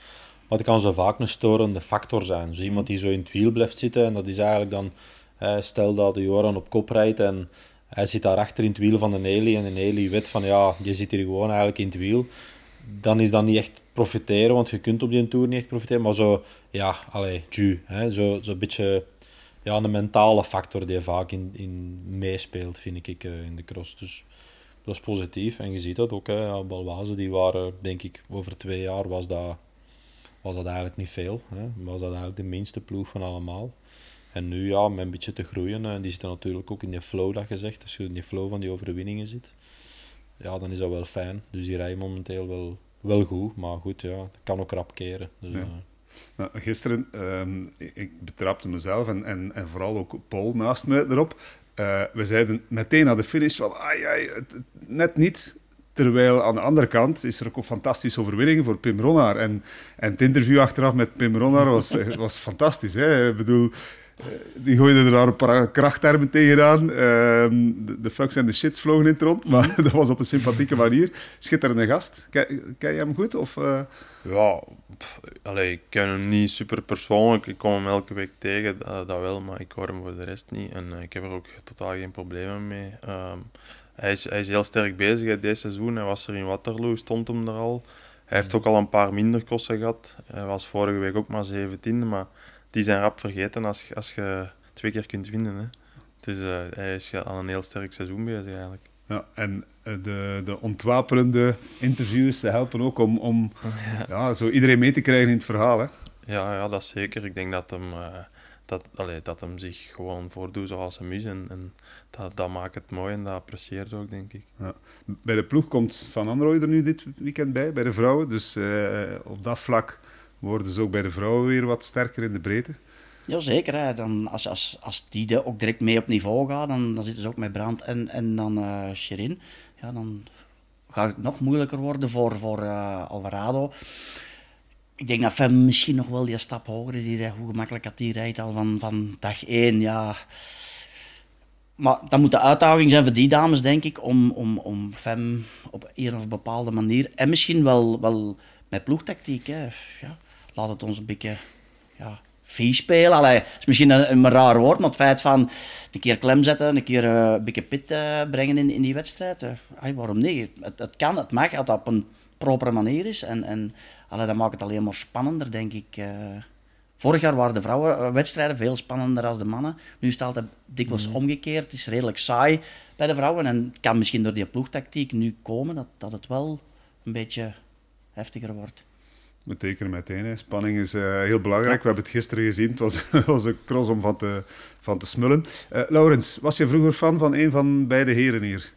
Maar het kan zo vaak een storende factor zijn. Dus iemand die zo in het wiel blijft zitten, en dat is eigenlijk dan... stel dat de Joran op kop rijdt en hij zit daar achter in het wiel van de Nelly en de Nelly weet van ja, je zit hier gewoon eigenlijk in het wiel. Dan is dat niet echt profiteren, want je kunt op die tour niet echt profiteren. Maar zo, ja, allee, ju, hè, zo, zo een beetje ja, een mentale factor die vaak in, in meespeelt, vind ik, uh, in de cross. Dus dat is positief. En je ziet dat ook. Hè. Ja, Balwazen, die waren, denk ik, over twee jaar was dat, was dat eigenlijk niet veel. Hè. Was dat eigenlijk de minste ploeg van allemaal. En nu, ja, met een beetje te groeien, en die zitten natuurlijk ook in die flow, dat gezegd. Als je in die flow van die overwinningen zit, ja, dan is dat wel fijn. Dus die rijden momenteel wel, wel goed. Maar goed, ja, dat kan ook rap keren. Dus, Ja. eh, Nou, gisteren, ehm, ik, betrapte mezelf en, en, en vooral ook Paul naast me erop. Eh, we zeiden meteen na de finish van, ai, ai, net niet. Terwijl aan de andere kant is er ook een fantastische overwinning voor Pim Ronnaar. En, en het interview achteraf met Pim Ronnaar was, [laughs] was fantastisch. Hè? Ik bedoel, die gooide er daar een paar krachttermen tegenaan. Ehm de, de fucks en de shits vlogen in het rond, maar [laughs] dat was op een sympathieke manier. Schitterende gast. Ken, ken je hem goed? Of, eh? Ja, pff, allee, ik ken hem niet super persoonlijk. Ik kom hem elke week tegen, dat, dat wel, maar ik hoor hem voor de rest niet. En eh, ik heb er ook totaal geen problemen mee. Ehm, hij, is, hij is heel sterk bezig hè, dit seizoen. Hij was er in Waterloo, stond hem er al. Hij heeft ook al een paar minder kosten gehad. Hij was vorige week ook maar 17e, maar die zijn rap vergeten als, je- als je twee keer kunt winnen. Hè. Dus eh, hij is aan een heel sterk seizoen bezig eigenlijk. Ja, en eh, de, de ontwapenende interviews helpen ook om, om ja. zo iedereen mee te krijgen in het verhaal. Hè? Ja, ja, dat zeker. Ik denk dat hem, eh, dat, allee, dat hem zich gewoon voordoet zoals hem is. En, en dat, dat maakt het mooi en dat apprecieert ook, denk ik. Ja. Bij de ploeg komt Van Androoy er nu dit weekend bij, bij de vrouwen. Dus op dat vlak worden ze ook bij de vrouwen weer wat sterker in de breedte. Jazeker, hè. Dan, als, als, als die er ook direct mee op niveau gaat, dan, dan zitten ze ook met Brand en, en dan eh Sherin. Ja, dan gaat het nog moeilijker worden voor, voor eh, Alvarado. Ik denk dat Fem misschien nog wel die stap hoger is. Die, hoe gemakkelijk dat die rijdt al van, van dag één. Ja. Maar dat moet de uitdaging zijn voor die dames, denk ik, om, om, om Fem op een of bepaalde manier, en misschien wel, wel met ploegtactiek, hè. Ja, laat het ons een beetje ja, vies spelen. Allee, is misschien een, een raar woord, maar het feit van een keer klem zetten, een keer eh, een beetje pit eh, brengen in, in die wedstrijd, eh, waarom niet? Het, het kan, het mag, als dat op een propere manier is. En, en allee, dat maakt het alleen maar spannender, denk ik. Vorig jaar waren de vrouwenwedstrijden veel spannender dan de mannen. Nu is het altijd dikwijls omgekeerd. Het is redelijk saai bij de vrouwen. En het kan misschien door die ploegtactiek nu komen dat, dat het wel een beetje heftiger wordt. We tekenen meteen. Hè. Spanning is eh, heel belangrijk. We hebben het gisteren gezien. Het was, [laughs] was een cross om van te, van te smullen. Eh, Laurens, was je vroeger fan van een van beide heren hier?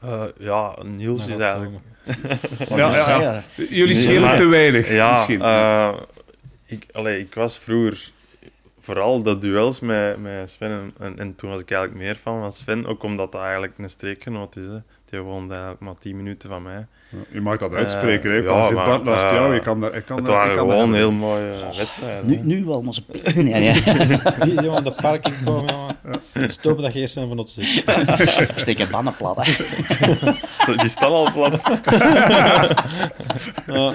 Eh, ja, Niels is dat eigenlijk... [laughs] Ja, ja? Jullie schelen te weinig, Ja, misschien. eh, ik, allee, ik was vroeger vooral de duels met, met Sven en, en, en toen was ik eigenlijk meer van Sven, ook omdat dat eigenlijk een streekgenoot is. Hè. Die woonde eigenlijk maar 10 minuten van mij. Ja, je mag dat uitspreken. hè. ja, Pas zit maar, Bart naast eh, jou. Je kan daar, ik kan het daar- ik waren kan daar gewoon heel mooie wedstrijden. Nu, nu wel, maar ze pikken. Die aan de parking komen, jongen. Stop dat je eerst even van ons zit. Ik [laughs] steek een bannen plat. Hè. [laughs] Die staan al plat. [laughs] Ja.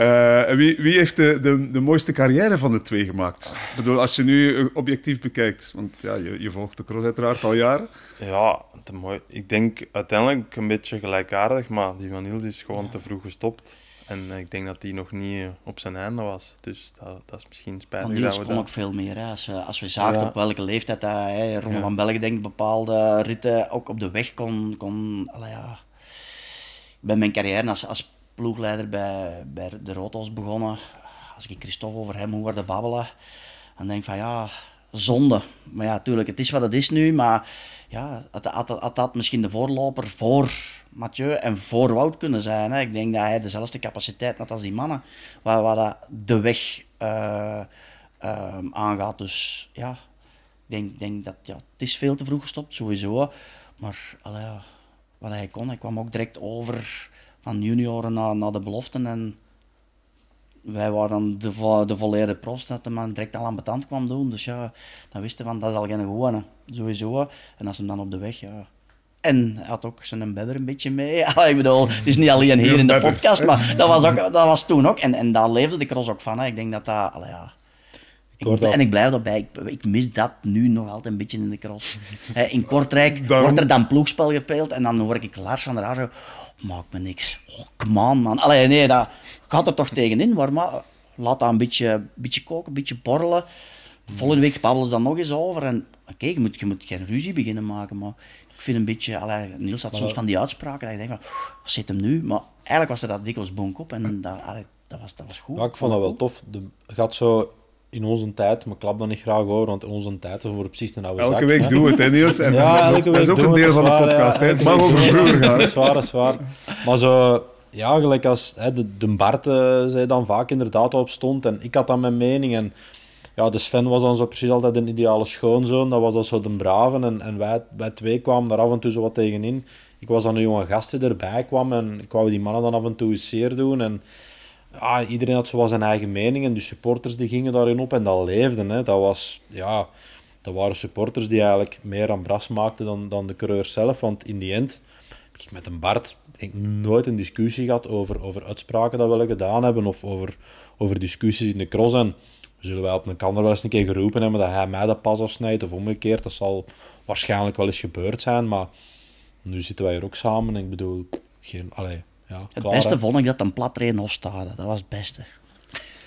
Eh, wie, wie heeft de, de, de mooiste carrière van de twee gemaakt? Ik bedoel, als je nu eh, objectief bekijkt, want ja, je, je volgt de cross uiteraard al jaren. Ja, te mooi. ik denk uiteindelijk een beetje gelijkaardig, maar die van Niels is gewoon te vroeg gestopt. En eh, ik denk dat die nog niet op zijn einde was. Dus dat, dat is misschien spijtig. Want dat Niels we kon dat- ook veel meer. Hè. Als, als we zagen Ja. op welke leeftijd hij, hè, Ronde Ja. van België, denk ik, bepaalde ritten ook op de weg kon. kon ja. Bij mijn carrière als, als ploegleider bij, bij de Rotos begonnen. Als ik Christophe over hem hoorde babbelen, dan denk ik van ja, zonde. Maar ja, natuurlijk, het is wat het is nu. Maar ja, had, had, dat misschien de voorloper voor Mathieu en voor Wout kunnen zijn. Hè. Ik denk dat hij dezelfde capaciteit had als die mannen. Waar, waar dat de weg eh, ehm, aangaat. Dus ja, ik denk, denk dat ja, het is veel te vroeg gestopt, sowieso. Maar wat hij kon, hij kwam ook direct over van junioren naar, naar de beloften. En wij waren dan de, vo- de volledige profs dat de man direct al aan betand kwam doen. Dus ja, dan wisten we van dat is al geen gewone, sowieso. En als hem dan op de weg, ja. En hij had ook zijn bedder een beetje mee. [laughs] ik bedoel, het is niet alleen hier in de podcast, maar dat was, ook, dat was toen ook. En, en daar leefde de cross ook van. Hè. Ik denk dat dat, ja. Ik, en ik blijf daarbij, ik, ik mis dat nu nog altijd een beetje in de cross. [laughs] Hè, in Kortrijk Daarom- wordt er dan ploegspel gespeeld en dan hoor ik Lars van der Haar zo, maakt me niks. Oh, come on, man. Allee, nee, dat gaat er toch tegenin, maar, maar laat dat een beetje, beetje koken, een beetje borrelen. Volgende week babbelen ze dan nog eens over. En oké, je, moet, je moet geen ruzie beginnen maken, maar ik vind een beetje, allee, Niels had soms van die uitspraken dat ik denk van, wat zit hem nu? Maar eigenlijk was er dat dikwijls bonk op en dat, allee, dat, was, dat was goed. Ja, ik vond dat wel tof. De, gaat zo in onze tijd, maar ik klap dat niet graag over, want in onze tijd voor precies een oude Elke zak, week hè. doen we het, hè, Niels? En Ja, dat is ook, dat is ook een deel van de podcast. hè. Het mag over vroeger gaan. Dat is waar, dat is waar. Maar zo, ja, gelijk als hè, de, de Bart eh, zei dan vaak inderdaad op stond en ik had dan mijn mening en ja, de Sven was dan zo precies altijd een ideale schoonzoon, dat was dan zo de brave en, en wij, wij twee kwamen daar af en toe zo wat tegenin. Ik was dan een jonge gast die erbij kwam en ik wou die mannen dan af en toe eens zeer doen en ja, iedereen had zo zijn eigen mening en de supporters die gingen daarin op en dat leefde. Hè. Dat, was, ja, dat waren supporters die eigenlijk meer aan bras maakten dan, dan de coureurs zelf. Want in die end heb ik met een Bart denk, nooit een discussie gehad over, over uitspraken dat we gedaan hebben of over, over discussies in de cross. En zullen wij op een kander wel eens een keer geroepen hebben dat hij mij dat pas afsnijdt of omgekeerd. Dat zal waarschijnlijk wel eens gebeurd zijn, maar nu zitten wij hier ook samen en ik bedoel, geen, allee, ja, Het klaar, beste hè. vond ik dat een plat reed in Hofstade. Dat was het beste.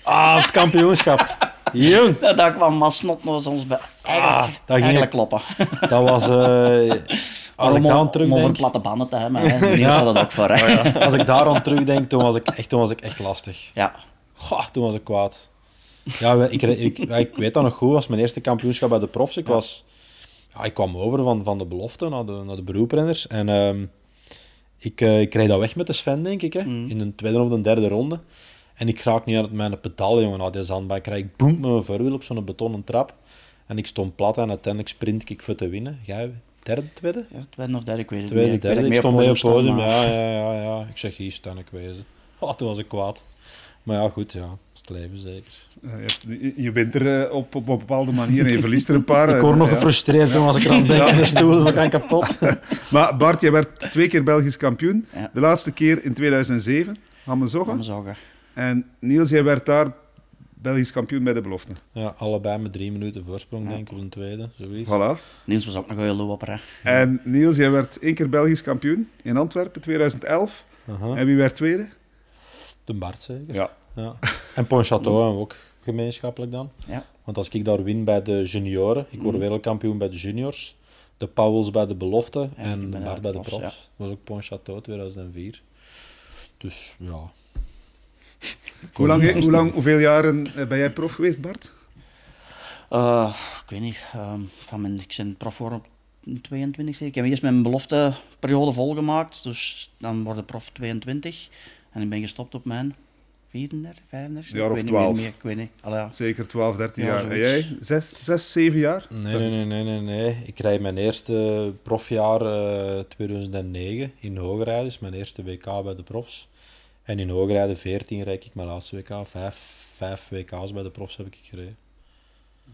Ah, het kampioenschap. [laughs] Jong. Ja, daar kwam Masnot nog eens ons bij. Eigenlijk, Ah, dat ging eigenlijk ik- kloppen. Dat was... eh, [laughs] als ik om, daar aan om over terugdenk... platte banden te hebben. Hè. Niels had dat ook voor. Hè. Als ik daar aan terugdenk, toen was ik echt, toen was ik echt lastig. Ja. Goh, toen was ik kwaad. Ja, ik, ik, ik weet dat nog goed. was mijn eerste kampioenschap bij de profs. Ik, was, ja, ik kwam over van, van de belofte naar de, naar de beroeprenners. En ehm, ik, eh, ik reed dat weg met de Sven, denk ik. Hè, In de tweede of de derde ronde. En ik raak niet aan mijn pedaal, jongen. Die zandbaan krijg ik boem met mijn voorwiel op zo'n betonnen trap. En ik stond plat en uiteindelijk sprint ik voor te winnen. Jij derde, tweede? ja, tweede of derde, ik weet het Tweede, niet. derde. weet Ik stond mee op het podium. maar- Ja, ja, ja, ja. Ik zeg, hier staan ik wezen. Oh, toen was ik kwaad. Maar ja, goed, ja. Dat is het leven zeker. Eh, je bent er eh, op, op een bepaalde manier en je verliest er een paar. Ik eh, word nog ja. gefrustreerd toen als ik eraan denk. De stoel, we gaan kapot. [laughs] Maar Bart, jij werd twee keer Belgisch kampioen. Ja. De laatste keer in 2007, Hammerzogge. Laat me zeggen. En Niels, jij werd daar Belgisch kampioen bij de belofte. Ja, allebei met drie minuten voorsprong, denk ik, op een tweede. Zoiets. Voilà. Niels was ook nog heel loper. Hè. En Niels, jij werd één keer Belgisch kampioen in Antwerpen, 2011. Aha. En wie werd tweede? De Bart zeker. Ja. Ja. En Pontchâteau hebben we ook gemeenschappelijk dan. Ja. Want als ik daar win bij de junioren, ik word wereldkampioen bij de juniors, de Pauwels bij de belofte Ja, en ben Bart bij de de profs. Dat was ook Pontchâteau 2004. Dus ja, [laughs] Hoe lang, hoe lang, hoeveel jaren eh, ben jij prof geweest, Bart? Eh, ik weet niet. ehm, van mijn, ik ben prof geworden op 22. Ik heb eerst mijn belofteperiode volgemaakt. Dus dan word ik prof 22. En ik ben gestopt op mijn 34, 35. Jaar ik of weet niet 12. meer, ik weet niet. Allee, ja. Zeker 12, 13 Ja, jaar. En jij? Zes, zes, zeven jaar? Nee, nee, nee, nee, nee, nee. Ik rijd mijn eerste profjaar eh 2009 in Hoogrijden, is mijn eerste WK bij de profs. En in Hoogrijden 14 rijd ik mijn laatste WK. Vijf, vijf WK's bij de profs heb ik gereden.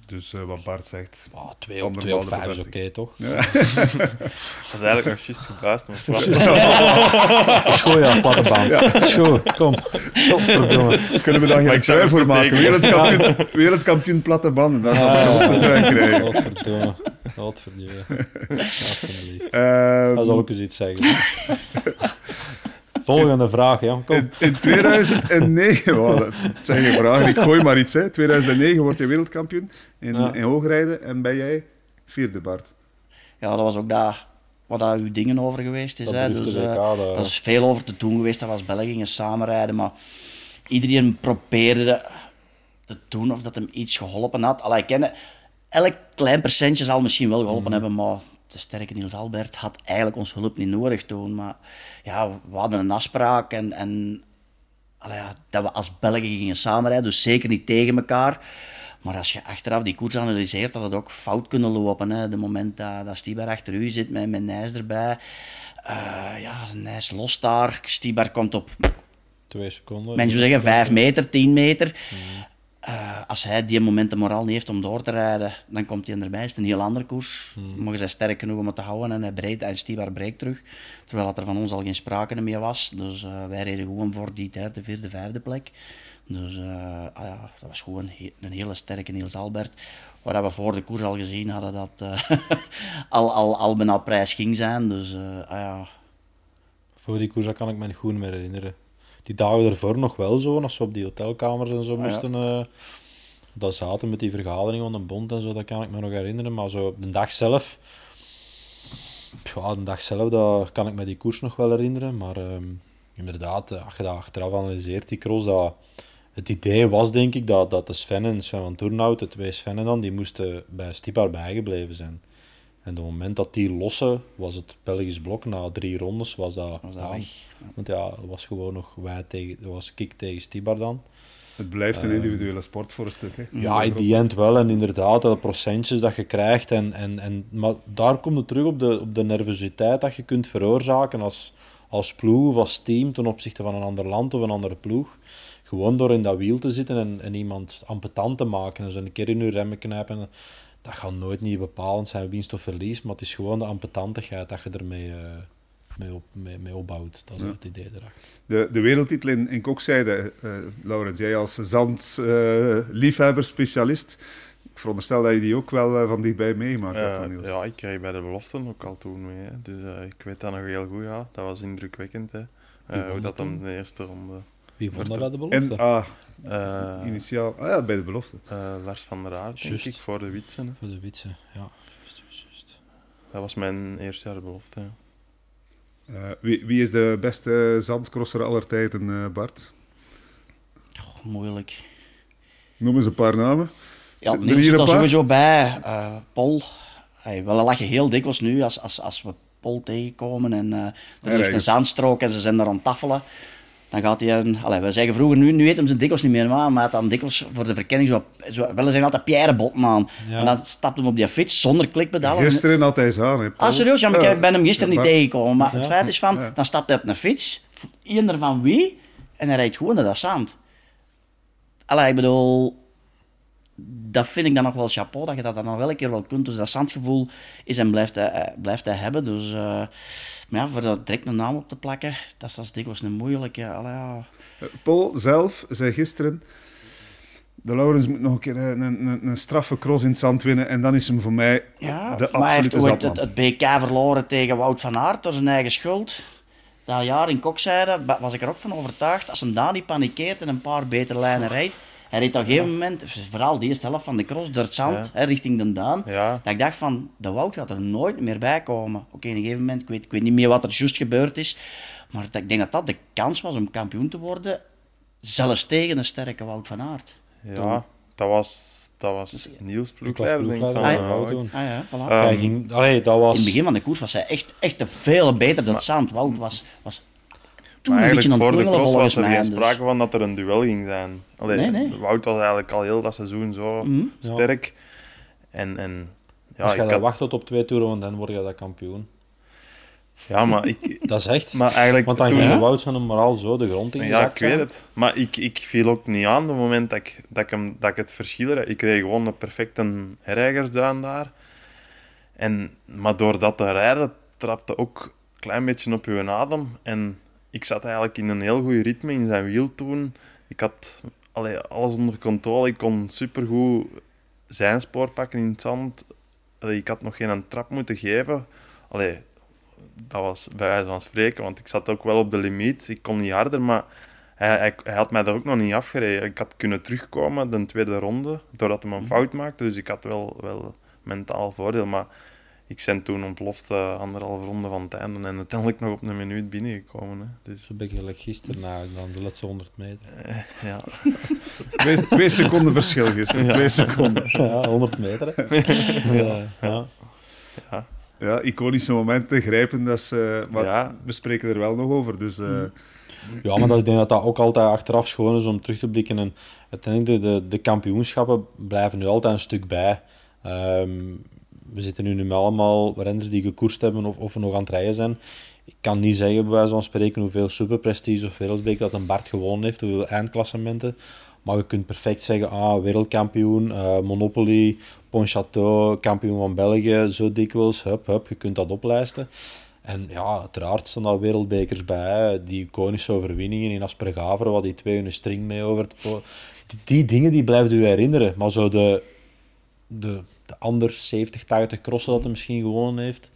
Dus eh, wat Bart zegt. Ah, twee, op, twee op vijf is oké, toch? [laughs] Dat is eigenlijk nog juist gebuist. maar Dat is goed, ja, platte baan. Dat is goed, kom. Godverdomme. Kunnen we daar geen ik zou trui het voor maken? Wereldkampioen, wereldkampioen platte banden. Daar gaan we een trui krijgen. Godverdomme. Godverdomme. [laughs] Alsjeblieft. Ehm, Dat zal ook eens iets zeggen. [laughs] Volgende vraag, ja. Kom. in, in 2009, [laughs] wow, dat zijn geen vragen, ik gooi maar iets. Hè. 2009 word je wereldkampioen in, Ja. in hoogrijden en ben jij vierde, Bart. ja, dat was ook daar waar daar uw dingen over geweest is. Dat hè. Dus, eh, WK, daar. dat is veel over te doen geweest. Dat was België gingen samenrijden. Maar iedereen probeerde te doen of dat hem iets geholpen had. Allee, ik ken, elk klein percentje zal misschien wel geholpen Mhm. hebben, maar de sterke Niels Albert had eigenlijk ons hulp niet nodig toen. Maar ja, we hadden een afspraak en, en ja, dat we als Belgen gingen samenrijden, dus zeker niet tegen elkaar. Maar als je achteraf die koers analyseert, had het ook fout kunnen lopen. Hè. De moment dat, dat Stibar achter u zit met, met Nijs erbij. Eh, ja, Nijs lost daar. Stibar komt op, Twee seconden. men zou zeggen, 5 meter, 10 meter. Eh, als hij die moment de moraal niet heeft om door te rijden, dan komt hij erbij. Is het een heel andere koers. Maar hij is sterk genoeg om het te houden en hij breekt en Stibar breekt terug. Terwijl dat er van ons al geen sprake meer was. Dus eh, wij reden gewoon voor die derde, vierde, vijfde plek. Dus eh, ah ja, dat was gewoon een, he- een hele sterke Niels Albert. Waar we voor de koers al gezien hadden dat [laughs] al, al, al bijna prijs ging zijn. Dus ah ja, Voor die koers kan ik me goed meer herinneren. Die dagen ervoor nog wel zo, als we op die hotelkamers en zo ja. moesten... eh dat zaten met die vergadering van de bond en zo, dat kan ik me nog herinneren. Maar zo de dag zelf... ja, de dag zelf dat kan ik me die koers nog wel herinneren. Maar ehm, inderdaad, als je dat achteraf analyseert, die cross, dat, het idee was denk ik dat, dat de Svennen, Sven van Toernout, de twee Svennen dan, die moesten bij Stipar bijgebleven zijn. En op het moment dat die lossen, was het Belgisch blok. Na drie rondes was dat, Was dat aan. weg. Want ja, het was gewoon nog wij tegen, het was Kik tegen Stibar dan. Het blijft een Eh, individuele sport voor een stuk. Hè. Ja, in die end wel. En inderdaad, dat procentjes dat je krijgt. En, en, en, maar daar komt het terug op de, op de nervositeit dat je kunt veroorzaken als, als ploeg of als team ten opzichte van een ander land of een andere ploeg. Gewoon door in dat wiel te zitten en, en iemand ampetant te maken en zo een keer in je remmen knijpen. Dat gaat nooit niet bepalend zijn, winst of verlies. Maar het is gewoon de ampetantigheid dat je ermee eh, mee, op, mee, mee opbouwt. Dat is Ja. het idee erachter. De, de wereldtitel in, in kokzijde, eh Laurens, jij als zandliefhebber, specialist. Ik veronderstel dat je die ook wel eh, van dichtbij meemaakt. hebt, van Niels. ja, ik kreeg bij de beloften ook al toen mee. Hè. Dus eh, ik weet dat nog heel goed. Ja. Dat was indrukwekkend. Hè. Hoe dat dan de eerste ronde. Wie won dat bij de belofte? En ah, Eh, initiaal, ah ja, bij de belofte. eh, Lars van der Aert, denk Juist. ik, voor de Witsen. hè. Voor de Witse, ja. Juist, juist, juist. Dat was mijn eerste jaar de belofte. ja. Eh, wie, wie is de beste zandcrosser aller tijden, eh, Bart? Moeilijk. Noem eens een paar namen. Ja, Zitten er zit er sowieso bij. eh Paul. Hey, wel, dat lach je heel dikwijls nu als, als, als we Paul tegenkomen en eh er ligt een zandstrook en ze zijn daar aan het tafelen. Dan gaat hij een... Allee, we zeggen vroeger, nu, nu weten ze dikwijls niet meer, maar hij had dan dikwijls voor de verkenning zo... zo wel, zeggen altijd Pierre Botten aan. Ja. En dan stapt hem op die fiets zonder klikpedalen. Gisteren had hij aan. Hè. Ah, serieus? Ja, maar ik ben hem gisteren niet tegengekomen. Maar het feit is van, dan stapt hij op een fiets, ieder van wie, en hij rijdt gewoon naar dat zand. Allee, ik bedoel, dat vind ik dan nog wel chapeau, dat je dat dan nog wel een keer wel kunt. Dus dat zandgevoel is en blijft hij, eh, blijft hij hebben. Dus, eh, maar ja, voor daar direct een naam op te plakken, dat is, dat dikwijls een moeilijke. Allee, ja. Eh, Paul zelf zei gisteren... De Laurens moet nog een keer een, een, een, straffe cross in het zand winnen. En dan is hem voor mij Ja, de maar hij heeft absolute ooit het, het BK verloren tegen Wout van Aert door zijn eigen schuld. Dat jaar in Kokzijde was ik er ook van overtuigd. Als hem daar niet panikeert en een paar betere lijnen rijdt. Hij reed op een gegeven moment, vooral de eerste helft van de cross, door het zand, hè, richting de Daan. Ja, Dat ik dacht van, de Wout gaat er nooit meer bij komen. Oké, in een gegeven moment, ik weet, ik weet niet meer wat er juist gebeurd is. Maar dat, ik denk dat dat de kans was om kampioen te worden. Zelfs tegen een sterke Wout van Aert. ja dat was, dat was Niels ploegleider, denk ik. ploegleider van, van eh. Ah ja, voilà. Eh, Ehm, ging, allee, dat was... In het begin van de koers was hij echt, echt te veel beter dan het zand. Wout was, was toen Maar een beetje eigenlijk aan voor het de cross was er geen dus. sprake van dat er een duel ging zijn. Allee, Nee, nee. Wout was eigenlijk al heel dat seizoen zo Mhm. Ja. sterk. En, en ja, Als je had, wacht tot op twee toeren, want dan word je dat kampioen. ja, maar ik... [laughs] Dat is echt. Maar eigenlijk want dan toen... ging Ja? Wout zijn moraal zo de grond in Ja, ik weet het. Maar ik, ik viel ook niet aan op het moment dat ik, dat ik, hem, dat ik het verschil... Ik kreeg gewoon een perfecte herrijgersduin daar. En, maar door dat te rijden, trapte ook een klein beetje op uw adem. En ik zat eigenlijk in een heel goed ritme in zijn wiel toen. Ik had allee, alles onder controle. Ik kon supergoed zijn spoor pakken in het zand. Allee, ik had nog geen trap moeten geven. Allee, dat was bij wijze van spreken, want ik zat ook wel op de limiet. Ik kon niet harder, maar hij, hij, hij had mij daar ook nog niet afgereden. Ik had kunnen terugkomen de tweede ronde, doordat hij een fout maakte. Dus ik had wel, wel mentaal voordeel. Maar ik ben toen ontploft uh, anderhalve ronde van het einde en uiteindelijk nog op een minuut binnengekomen. Hè. Dus, Zo ben ik gelijk gisteren na, dan de laatste 100 meter. eh, ja. [laughs] Twee, twee seconden verschil gisteren. Ja. Twee seconden. [laughs] Ja, 100 meter. hè. ja, ja. Ja, iconische momenten, grijpen. Dat is, eh, maar Ja. we spreken er wel nog over. Dus, eh, ja, maar dat, ik denk dat dat ook altijd achteraf schoon is om terug te blikken. En uiteindelijk, de, de, de kampioenschappen blijven nu altijd een stuk bij. Ehm, we zitten nu, allemaal renners die gekoerst hebben of, of nog aan het rijden zijn. Ik kan niet zeggen, bij wijze van spreken, hoeveel superprestige of wereldbeek dat een Bart gewonnen heeft, hoeveel eindklassementen. Maar je kunt perfect zeggen, ah, wereldkampioen, eh, Monopoly, Pontchâteau, kampioen van België, zo dikwijls, hup, hup, je kunt dat oplijsten. En ja, uiteraard staan daar wereldbekers bij, die iconische overwinningen in Aspergaver, wat die twee hun string mee over het die, die dingen die blijft u herinneren, maar zo de, de, de ander 70, 80 crossen dat hij misschien gewonnen heeft,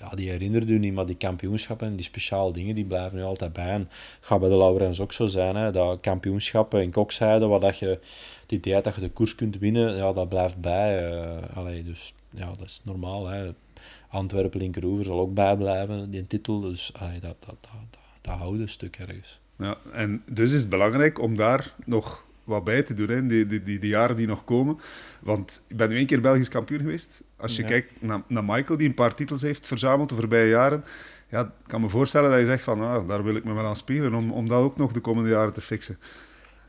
ja, die herinnert u niet, maar die kampioenschappen en die speciale dingen, die blijven nu altijd bij. En gaat bij de Laurens ook zo zijn, hè, dat kampioenschappen in Kokzijde, waar dat je het idee dat je de koers kunt winnen, ja, dat blijft bij. eh allee, dus ja, dat is normaal. Hè. Antwerpen Linkeroever zal ook bijblijven, die titel. Dus dat, dat, dat, dat, dat houdt een stuk ergens. Ja, en dus is het belangrijk om daar nog wat bij te doen, hè, die, die, die, die jaren die nog komen. Want ik ben nu één keer Belgisch kampioen geweest. Als je kijkt naar, naar Michael, die een paar titels heeft verzameld de voorbije jaren, ja, ik kan me voorstellen dat je zegt van, ah, daar wil ik me wel aan spelen, om, om dat ook nog de komende jaren te fixen.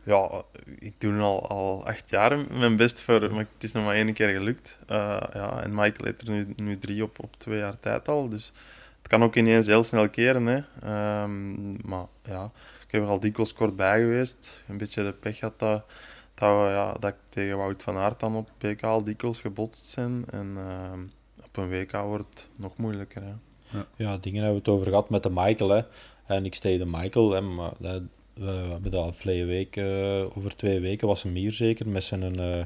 Ja, ik doe nu al, al acht jaar mijn best voor, maar het is nog maar één keer gelukt. Uh, ja, en Michael heeft er nu, nu drie op, op twee jaar tijd al, dus het kan ook ineens heel snel keren. Hè. Um, maar ja, ik heb er al dikwijls kort bij geweest. Een beetje de pech had dat, dat, we, ja, dat ik tegen Wout van Aert dan op PK al dikwijls gebotst zijn. En uh, op een WK wordt het nog moeilijker. Hè. Ja. ja, dingen hebben we het over gehad met de Michael. Hè. En ik steeg de Michael, hè, maar we hebben dat afgelopen week, uh, over twee weken was hem hier zeker, met zijn, uh,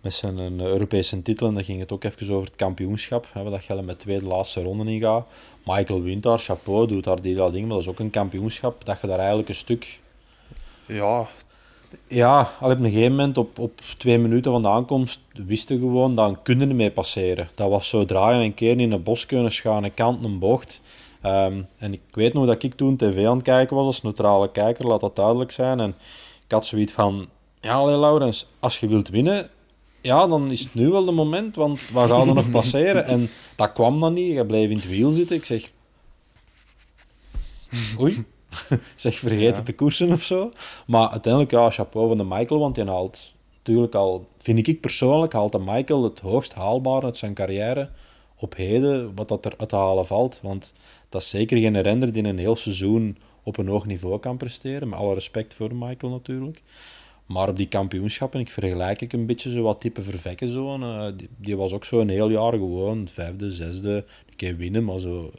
met zijn uh, Europese titel. En dan ging het ook even over het kampioenschap, hè, dat je met twee de laatste ronden in gaat. Michael wint daar, chapeau, doet daar die dat ding, maar dat is ook een kampioenschap, dat je daar eigenlijk een stuk... Ja... Ja, al op een gegeven moment, op, op twee minuten van de aankomst, wisten gewoon, dan kunnen er mee passeren. Dat was zo draaien een keer in een bos kunnen gaan, een kant, een bocht. Um, en ik weet nog dat ik toen tv aan het kijken was, als neutrale kijker, laat dat duidelijk zijn. En ik had zoiets van, ja, allee, Laurens, als je wilt winnen, ja, dan is het nu wel de moment, want wat gaan er nog [laughs] passeren? En dat kwam dan niet, je bleef in het wiel zitten. Ik zeg, oei, [laughs] zeg, vergeet het te koersen of zo. Maar uiteindelijk, ja, chapeau van de Michael, want die haalt natuurlijk al, vind ik persoonlijk, haalt de Michael het hoogst haalbare uit zijn carrière op heden, wat dat er uit te halen valt. Want dat is zeker geen render die een heel seizoen op een hoog niveau kan presteren. Met alle respect voor Michael natuurlijk. Maar op die kampioenschappen, ik vergelijk ik een beetje zo wat type vervekken. Zo. Uh, die, die, was ook zo een heel jaar gewoon vijfde, zesde. Een keer winnen, maar, zo,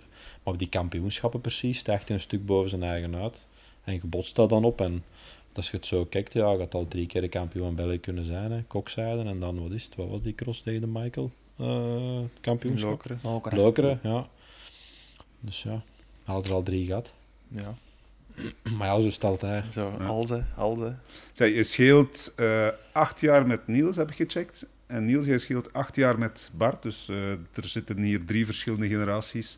maar op die kampioenschappen precies stijgt hij een stuk boven zijn eigen uit. En gebotst dat dan op. En als je het zo kijkt, ja, gaat al drie keer de kampioen van België kunnen zijn. Hè. Kokzijden en dan, wat is het? Wat was die cross tegen Michael? Uh, het kampioenschap? Lokeren. Lokeren. Lokeren, ja. Dus ja, hij had er al drie gehad. Ja. [clears throat] Maar ja, zo stelt hij. Zo, Ja. Alze, Alze. Zij, je scheelt eh, acht jaar met Niels, heb ik gecheckt. En Niels, jij scheelt acht jaar met Bart. Dus eh, er zitten hier drie verschillende generaties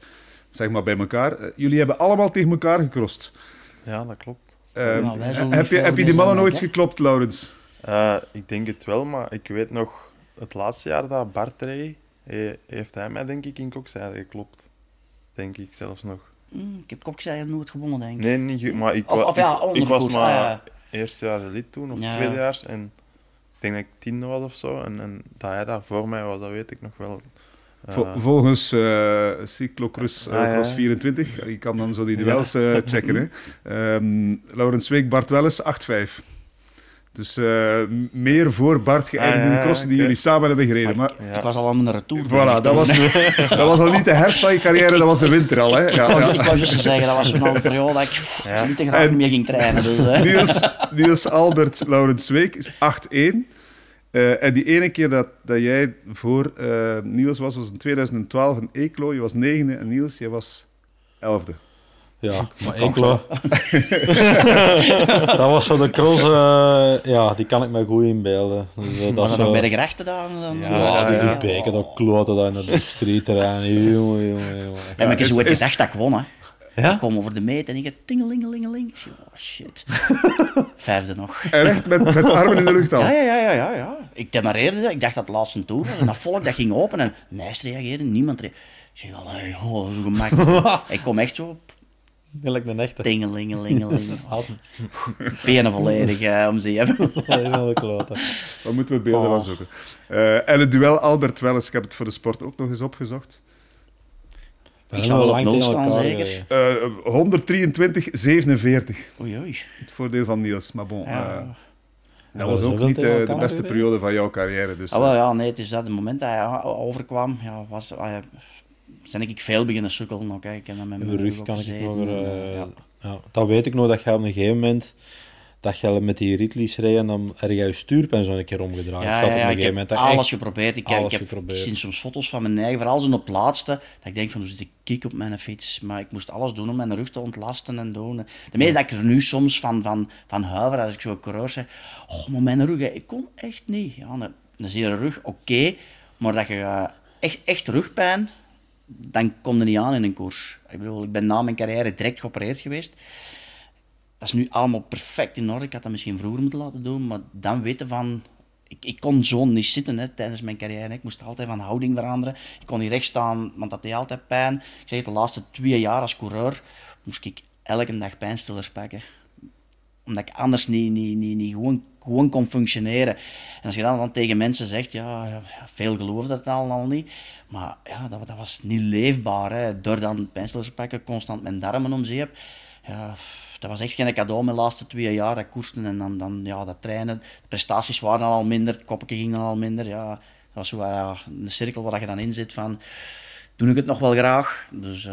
zeg maar, bij elkaar. Eh, jullie hebben allemaal tegen elkaar gekrost. Ja, dat klopt. Ehm, Nou, heb, je, heb je die mannen nooit geklopt, Laurens? Eh, ik denk het wel, maar ik weet nog, het laatste jaar dat Bart reed, he- heeft hij mij denk ik in kokzijde geklopt. Denk ik zelfs nog. Mm, ik heb kokzijde nooit gewonnen, denk ik. Nee, niet maar ik, Of- wa- of ja, ik, ik was maar ah, ja. eerste jaar lid toen, of Ja. tweedejaars. En ik denk dat ik tiende was of zo. En, en dat hij daar voor mij was, dat weet ik nog wel. Eh, Vol- volgens eh Cyclocross eh, Ah, ja, Cross ja. 24, je kan dan zo die duels eh, checken. Hè. [laughs] Ehm, Laurens Week, Bart Welles, 8-5. Dus eh, m- meer voor Bart geëindigd in Ah, ja, crossen die jullie samen hebben gereden. Maar ja. Ik was al aan mijn retour. voilà, dat was, [laughs] dat was al niet de herfst van je carrière, dat was de winter al. Hè. Ik Ja, ik wou juist zeggen, dat was zo'n oude periode dat ik niet te graag En- meer ging trainen. Dus, hè. Niels, Niels Albert Laurens Week is 8-1. Eh, en die ene keer dat, dat jij voor eh, Niels was, was in 2012 in Eeklo. Je was negende en Niels, jij was elfde. Ja, maar enkele. [laughs] dat was zo de cross, eh, ja, die kan ik me goed inbeelden. Dus, eh, dat was is er nog zo- bij de gerechten dan? dan Ja, Ja, die, ja. die beken, dat kloten daar in de streetterrein. Jongen, jongen, jongen. En ik eens het is- gedacht dat ik won, hè. Ja? Ik kom over de meet en ik heb tingelingelingeling. Oh shit. [laughs] Vijfde nog. En echt met, met armen in de lucht al. Ja, ja, ja, ja, ja, ja. Ik demareerde, ik dacht dat het laatste toer was. En dat volk dat ging open en niks reageerde, niemand reageerde. Ik zeg, allee, oh, zo gemakkelijk. [laughs] ik kom echt zo, Gelijk een echte. tingelingelingeling. [laughs] Had. Benen volledig eh, om ze hebben. Helemaal [laughs] de kloten. Daar moeten we beelden Oh. van zoeken. Eh, en het duel Albert Welles, ik heb het voor de sport ook nog eens opgezocht. Ik zal wel op nul staan, zeker? Eh 123, 47. Oei, oei. Het voordeel van Niels. Maar bon, Ja. eh, dat was ook niet de beste periode van jouw carrière. Dus, Ah, wel, ja, nee, het is dat. Het moment dat hij overkwam, ja, was, zijn ik veel beginnen sukkelen. Oké, ik heb met mijn rug kan ik nog... er, eh, eh, ja. ja. Dat weet ik nog, dat je op een gegeven moment... Dat je met die Ritleys reed en dan heb je zo een keer omgedraaid. Ja, ja, op ja, een ik gegeven heb dat alles echt- geprobeerd. Ik, alles ik heb geprobeerd. zie soms foto's van mijn eigen, vooral zo op laatste, dat ik denk van hoe zit ik kiek op mijn fiets. Maar ik moest alles doen om mijn rug te ontlasten en doen. De meeste dat ik er nu soms van, van, van huiver, als ik zo coureur zeg, oh, maar mijn rug, hè, ik kon echt niet. Ja, dan, dan zie je de rug, oké, maar dat je eh, echt, echt rugpijn, dan kom je niet aan in een koers. Ik bedoel, ik ben na mijn carrière direct geopereerd geweest. Dat is nu allemaal perfect in orde. Ik had dat misschien vroeger moeten laten doen, maar dan weten van... Ik, ik kon zo niet zitten hè, tijdens mijn carrière. Ik moest altijd van houding veranderen. Ik kon niet recht staan, want dat deed altijd pijn. Ik zeg, de laatste twee jaar als coureur moest ik elke dag pijnstillers pakken omdat ik anders niet, niet, niet, niet gewoon, gewoon kon functioneren. En als je dan, tegen mensen zegt, ja, veel geloofde dat al, al niet. Maar ja, dat, dat was niet leefbaar. Hè. Door dan pijnstillers te pakken, constant mijn darmen om zeep. Ja, dat was echt geen cadeau mijn laatste twee jaar. Dat koersen en dan, dan ja, dat trainen. De prestaties waren al minder, het koppetje ging al minder. Ja, dat was zo ja, een cirkel waar je dan in zit van... Doe ik het nog wel graag? Dus,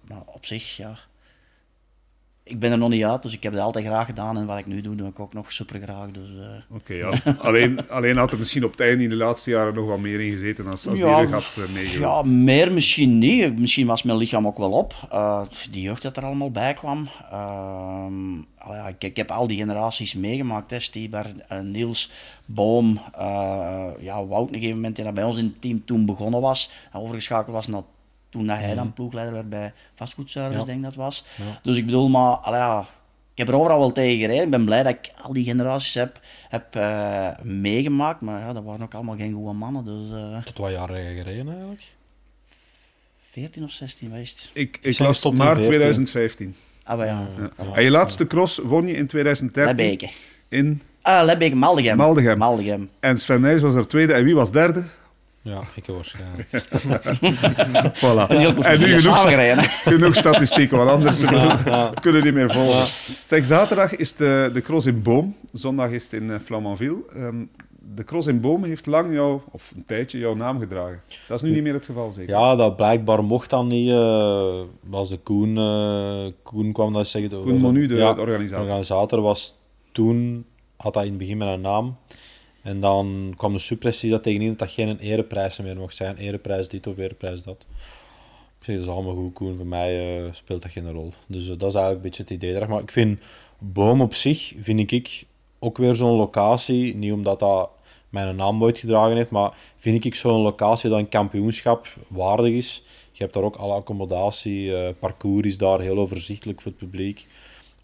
maar op zich, ja ik ben er nog niet uit, dus ik heb het altijd graag gedaan. En wat ik nu doe, doe ik ook nog super graag. Dus, uh... Oké, okay, ja. [laughs] alleen, alleen had er misschien op het einde in de laatste jaren nog wat meer in gezeten als, als ja, die had uh, Ja, meer misschien niet. Misschien was mijn lichaam ook wel op. Uh, die jeugd dat er allemaal bij kwam. ja, ik, ik, heb al die generaties meegemaakt. Hè. Stieber, Niels, Boom, ja, Wout op een gegeven moment die dat bij ons in het team toen begonnen was. En overgeschakeld was naar toen dat hij dan ploegleider werd bij Vastgoedservice, ja. denk ik dat was. Ja. Dus ik bedoel, maar allee, ja, ik heb er overal wel tegen gereden. Ik ben blij dat ik al die generaties heb, heb uh, meegemaakt. Maar ja, dat waren ook allemaal geen goede mannen. Dus, uh... Tot wat jaar heb je gereden eigenlijk? 14 of 16 geweest. Ik, ik las tot maart 2015. Ah, maar ja. ja. En je laatste cross won je in 2013? Lebbeke. In? Ah, Lebbeke, Maldegem. Maldegem. Maldegem. En Sven Nijs was er tweede. En wie was derde? Ja, ik waarschijnlijk. [laughs] voilà. En nu genoeg, [laughs] genoeg statistieken, want anders [laughs] ja, ja. kunnen niet meer volgen. Ja. Zeg, zaterdag is de, de cross in Boom, zondag is het in uh, Flamanville. Um, de cross in Boom heeft lang jou, of een tijdje, jouw naam gedragen. Dat is nu niet meer het geval, zeker? Ja, dat blijkbaar mocht dan niet. Uh, was de Koen, uh, Koen kwam dat zeggen. Koen Monu, de, de organisator. De organisator was toen, had hij in het begin met een naam. En dan kwam de suppressie dat tegenin dat geen ereprijs meer mocht zijn. Ereprijs dit of ereprijs dat. Ik zeg, dat is allemaal goed. Voor mij uh, speelt dat geen rol. Dus uh, dat is eigenlijk een beetje het idee. Maar ik vind Boom op zich, vind ik ook weer zo'n locatie. Niet omdat dat mijn naam ooit gedragen heeft, maar vind ik zo'n locatie dat een kampioenschap waardig is. Je hebt daar ook alle accommodatie. Uh, parcours is daar heel overzichtelijk voor het publiek.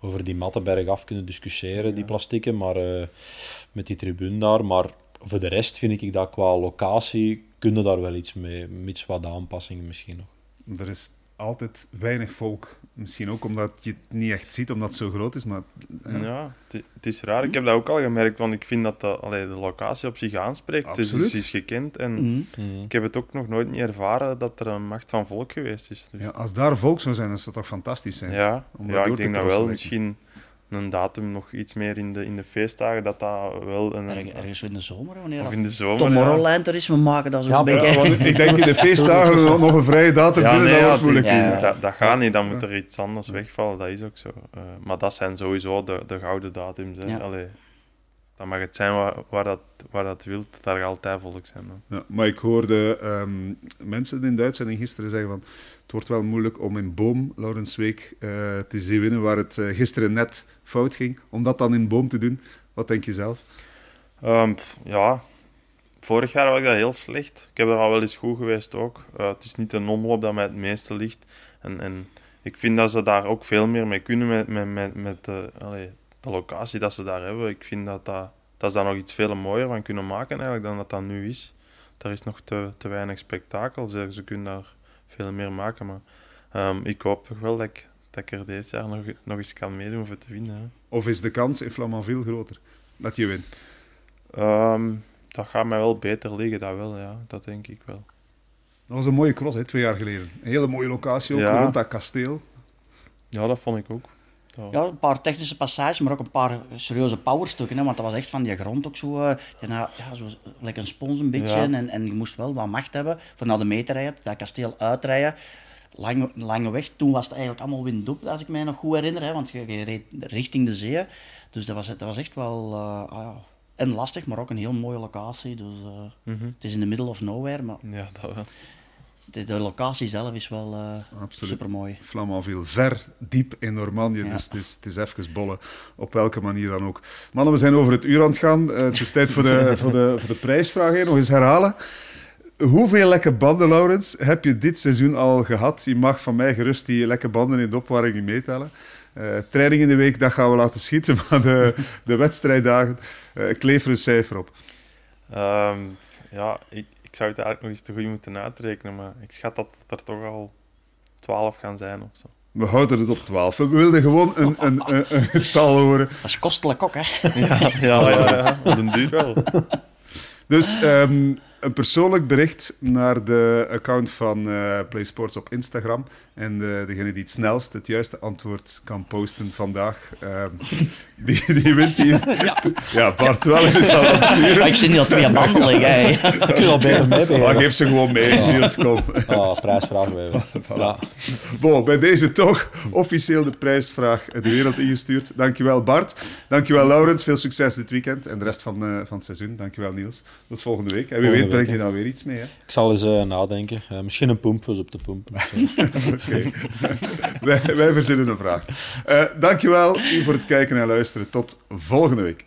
Over die mattenberg af kunnen discussiëren, die plastieken. Maar met die tribune daar. Maar voor de rest vind ik dat qua locatie kunnen daar wel iets mee, mits wat aanpassingen misschien nog. Er is altijd weinig volk. Misschien ook omdat je het niet echt ziet, omdat het zo groot is. Maar, ja, ja het, het, is raar. Ik heb dat ook al gemerkt, want ik vind dat de, allee, de locatie op zich aanspreekt. Absoluut. Het is, het is gekend en mm -hmm. ik heb het ook nog nooit niet ervaren dat er een macht van volk geweest is. Dus. Ja, als daar volk zou zijn, dan zou dat toch fantastisch zijn? Ja, ja ik denk dat wel. Misschien een datum nog iets meer in de, in de feestdagen, dat dat wel een... Erg, ergens in de zomer, wanneer of in de zomer, Tomorrowland er is, we maken dat zo ja, een beetje... Ja, ik denk in de [laughs] feestdagen nog een vrije datum ja, vinden, nee, dat moeilijk ja, dat, dat, gaat niet, dan moet er iets anders wegvallen, dat is ook zo. Uh, maar dat zijn sowieso de, de gouden datums. Hè. Allee, dan mag het zijn waar, waar, dat, waar dat wilt, daar gaat altijd volk zijn. Ja, maar ik hoorde um, mensen in de uitzending gisteren zeggen van het wordt wel moeilijk om in Boom, Laurens Week, uh, te zien winnen, waar het uh, gisteren net fout ging. Om dat dan in Boom te doen, wat denk je zelf? Um, ja, vorig jaar was ik dat heel slecht. Ik heb er al wel eens goed geweest ook. Uh, het is niet de omloop dat mij het meeste ligt. En, en ik vind dat ze daar ook veel meer mee kunnen met, met, met, met de, de locatie dat ze daar hebben. Ik vind dat, dat, dat ze daar nog iets veel mooier van kunnen maken eigenlijk dan dat dat nu is. Er is nog te, te weinig spektakel. Ze, ze kunnen daar veel meer maken. Maar um, ik hoop toch wel dat ik, dat ik er deze jaar nog, nog eens kan meedoen voor te winnen. Hè. Of is de kans in Flamanville groter dat je wint? Um, dat gaat mij wel beter liggen, dat wel, ja. Dat denk ik wel. Dat was een mooie cross, hè, twee jaar geleden. Een hele mooie locatie ook, ja. rond dat kasteel. Ja, dat vond ik ook. Ja, een paar technische passages, maar ook een paar serieuze powerstukken. Hè, want dat was echt van die grond ook zo, uh, ja, zo lekker een spons een beetje. Ja. En, en je moest wel wat macht hebben voor naar de mee te rijden, dat kasteel uitrijden. Lange, lange weg, toen was het eigenlijk allemaal windop, als ik mij nog goed herinner. Hè, want je, je reed richting de zee. Dus dat was, dat was echt wel... Uh, ah, ja, en lastig, maar ook een heel mooie locatie. Dus, uh, mm -hmm. Het is in the middle of nowhere, maar... Ja, dat wel de, de, locatie zelf is wel uh, super mooi. Flamanville, ver, diep in Normandië. Ja. Dus het is, het is even bollen, op welke manier dan ook. Mannen, we zijn over het uur aan het gaan. Uh, het is tijd voor de, [laughs] voor de, voor de prijsvraag. Nog eens herhalen. hoeveel lekke banden, Laurens, heb je dit seizoen al gehad? Je mag van mij gerust die lekke banden in de opwarming meetellen. Uh, training in de week, dat gaan we laten schieten, [laughs] maar de, de wedstrijddagen, uh, ik leef er een cijfer op. Um, ja, ik, ik zou het eigenlijk nog eens te goed moeten uitrekenen, maar ik schat dat het er toch al 12 gaan zijn of zo. We houden het op 12. We wilden gewoon een, een, [laughs] een, een getal horen. Dat is kostelijk ook, hè? Ja, ja, ja, ja. Wat een duur wel. Dus um, een persoonlijk bericht naar de account van uh, PlaySports op Instagram. En de, degene die het snelst het juiste antwoord kan posten vandaag, uh, [laughs] die, die wint hier. Ja, ja Bart wel eens is al aan het sturen. Ik zit niet al twee aan banden liggen. Ik kun al beter mee Maar geef ze gewoon mee, ja. Niels, kom. Oh, prijsvraag weer. [laughs] Voilà. Ja. Bon, bij deze toch officieel de prijsvraag de wereld ingestuurd. Dankjewel Bart. Dankjewel Laurens. Veel succes dit weekend en de rest van, uh, van het seizoen. Dankjewel Niels. Tot volgende week. En wie weet breng je dan weer iets mee. Hè? Ik zal eens uh, nadenken. Uh, misschien een poempus op de pomp. [laughs] [laughs] Wij, wij verzinnen een vraag. Uh, dankjewel voor het kijken en luisteren. Tot volgende week.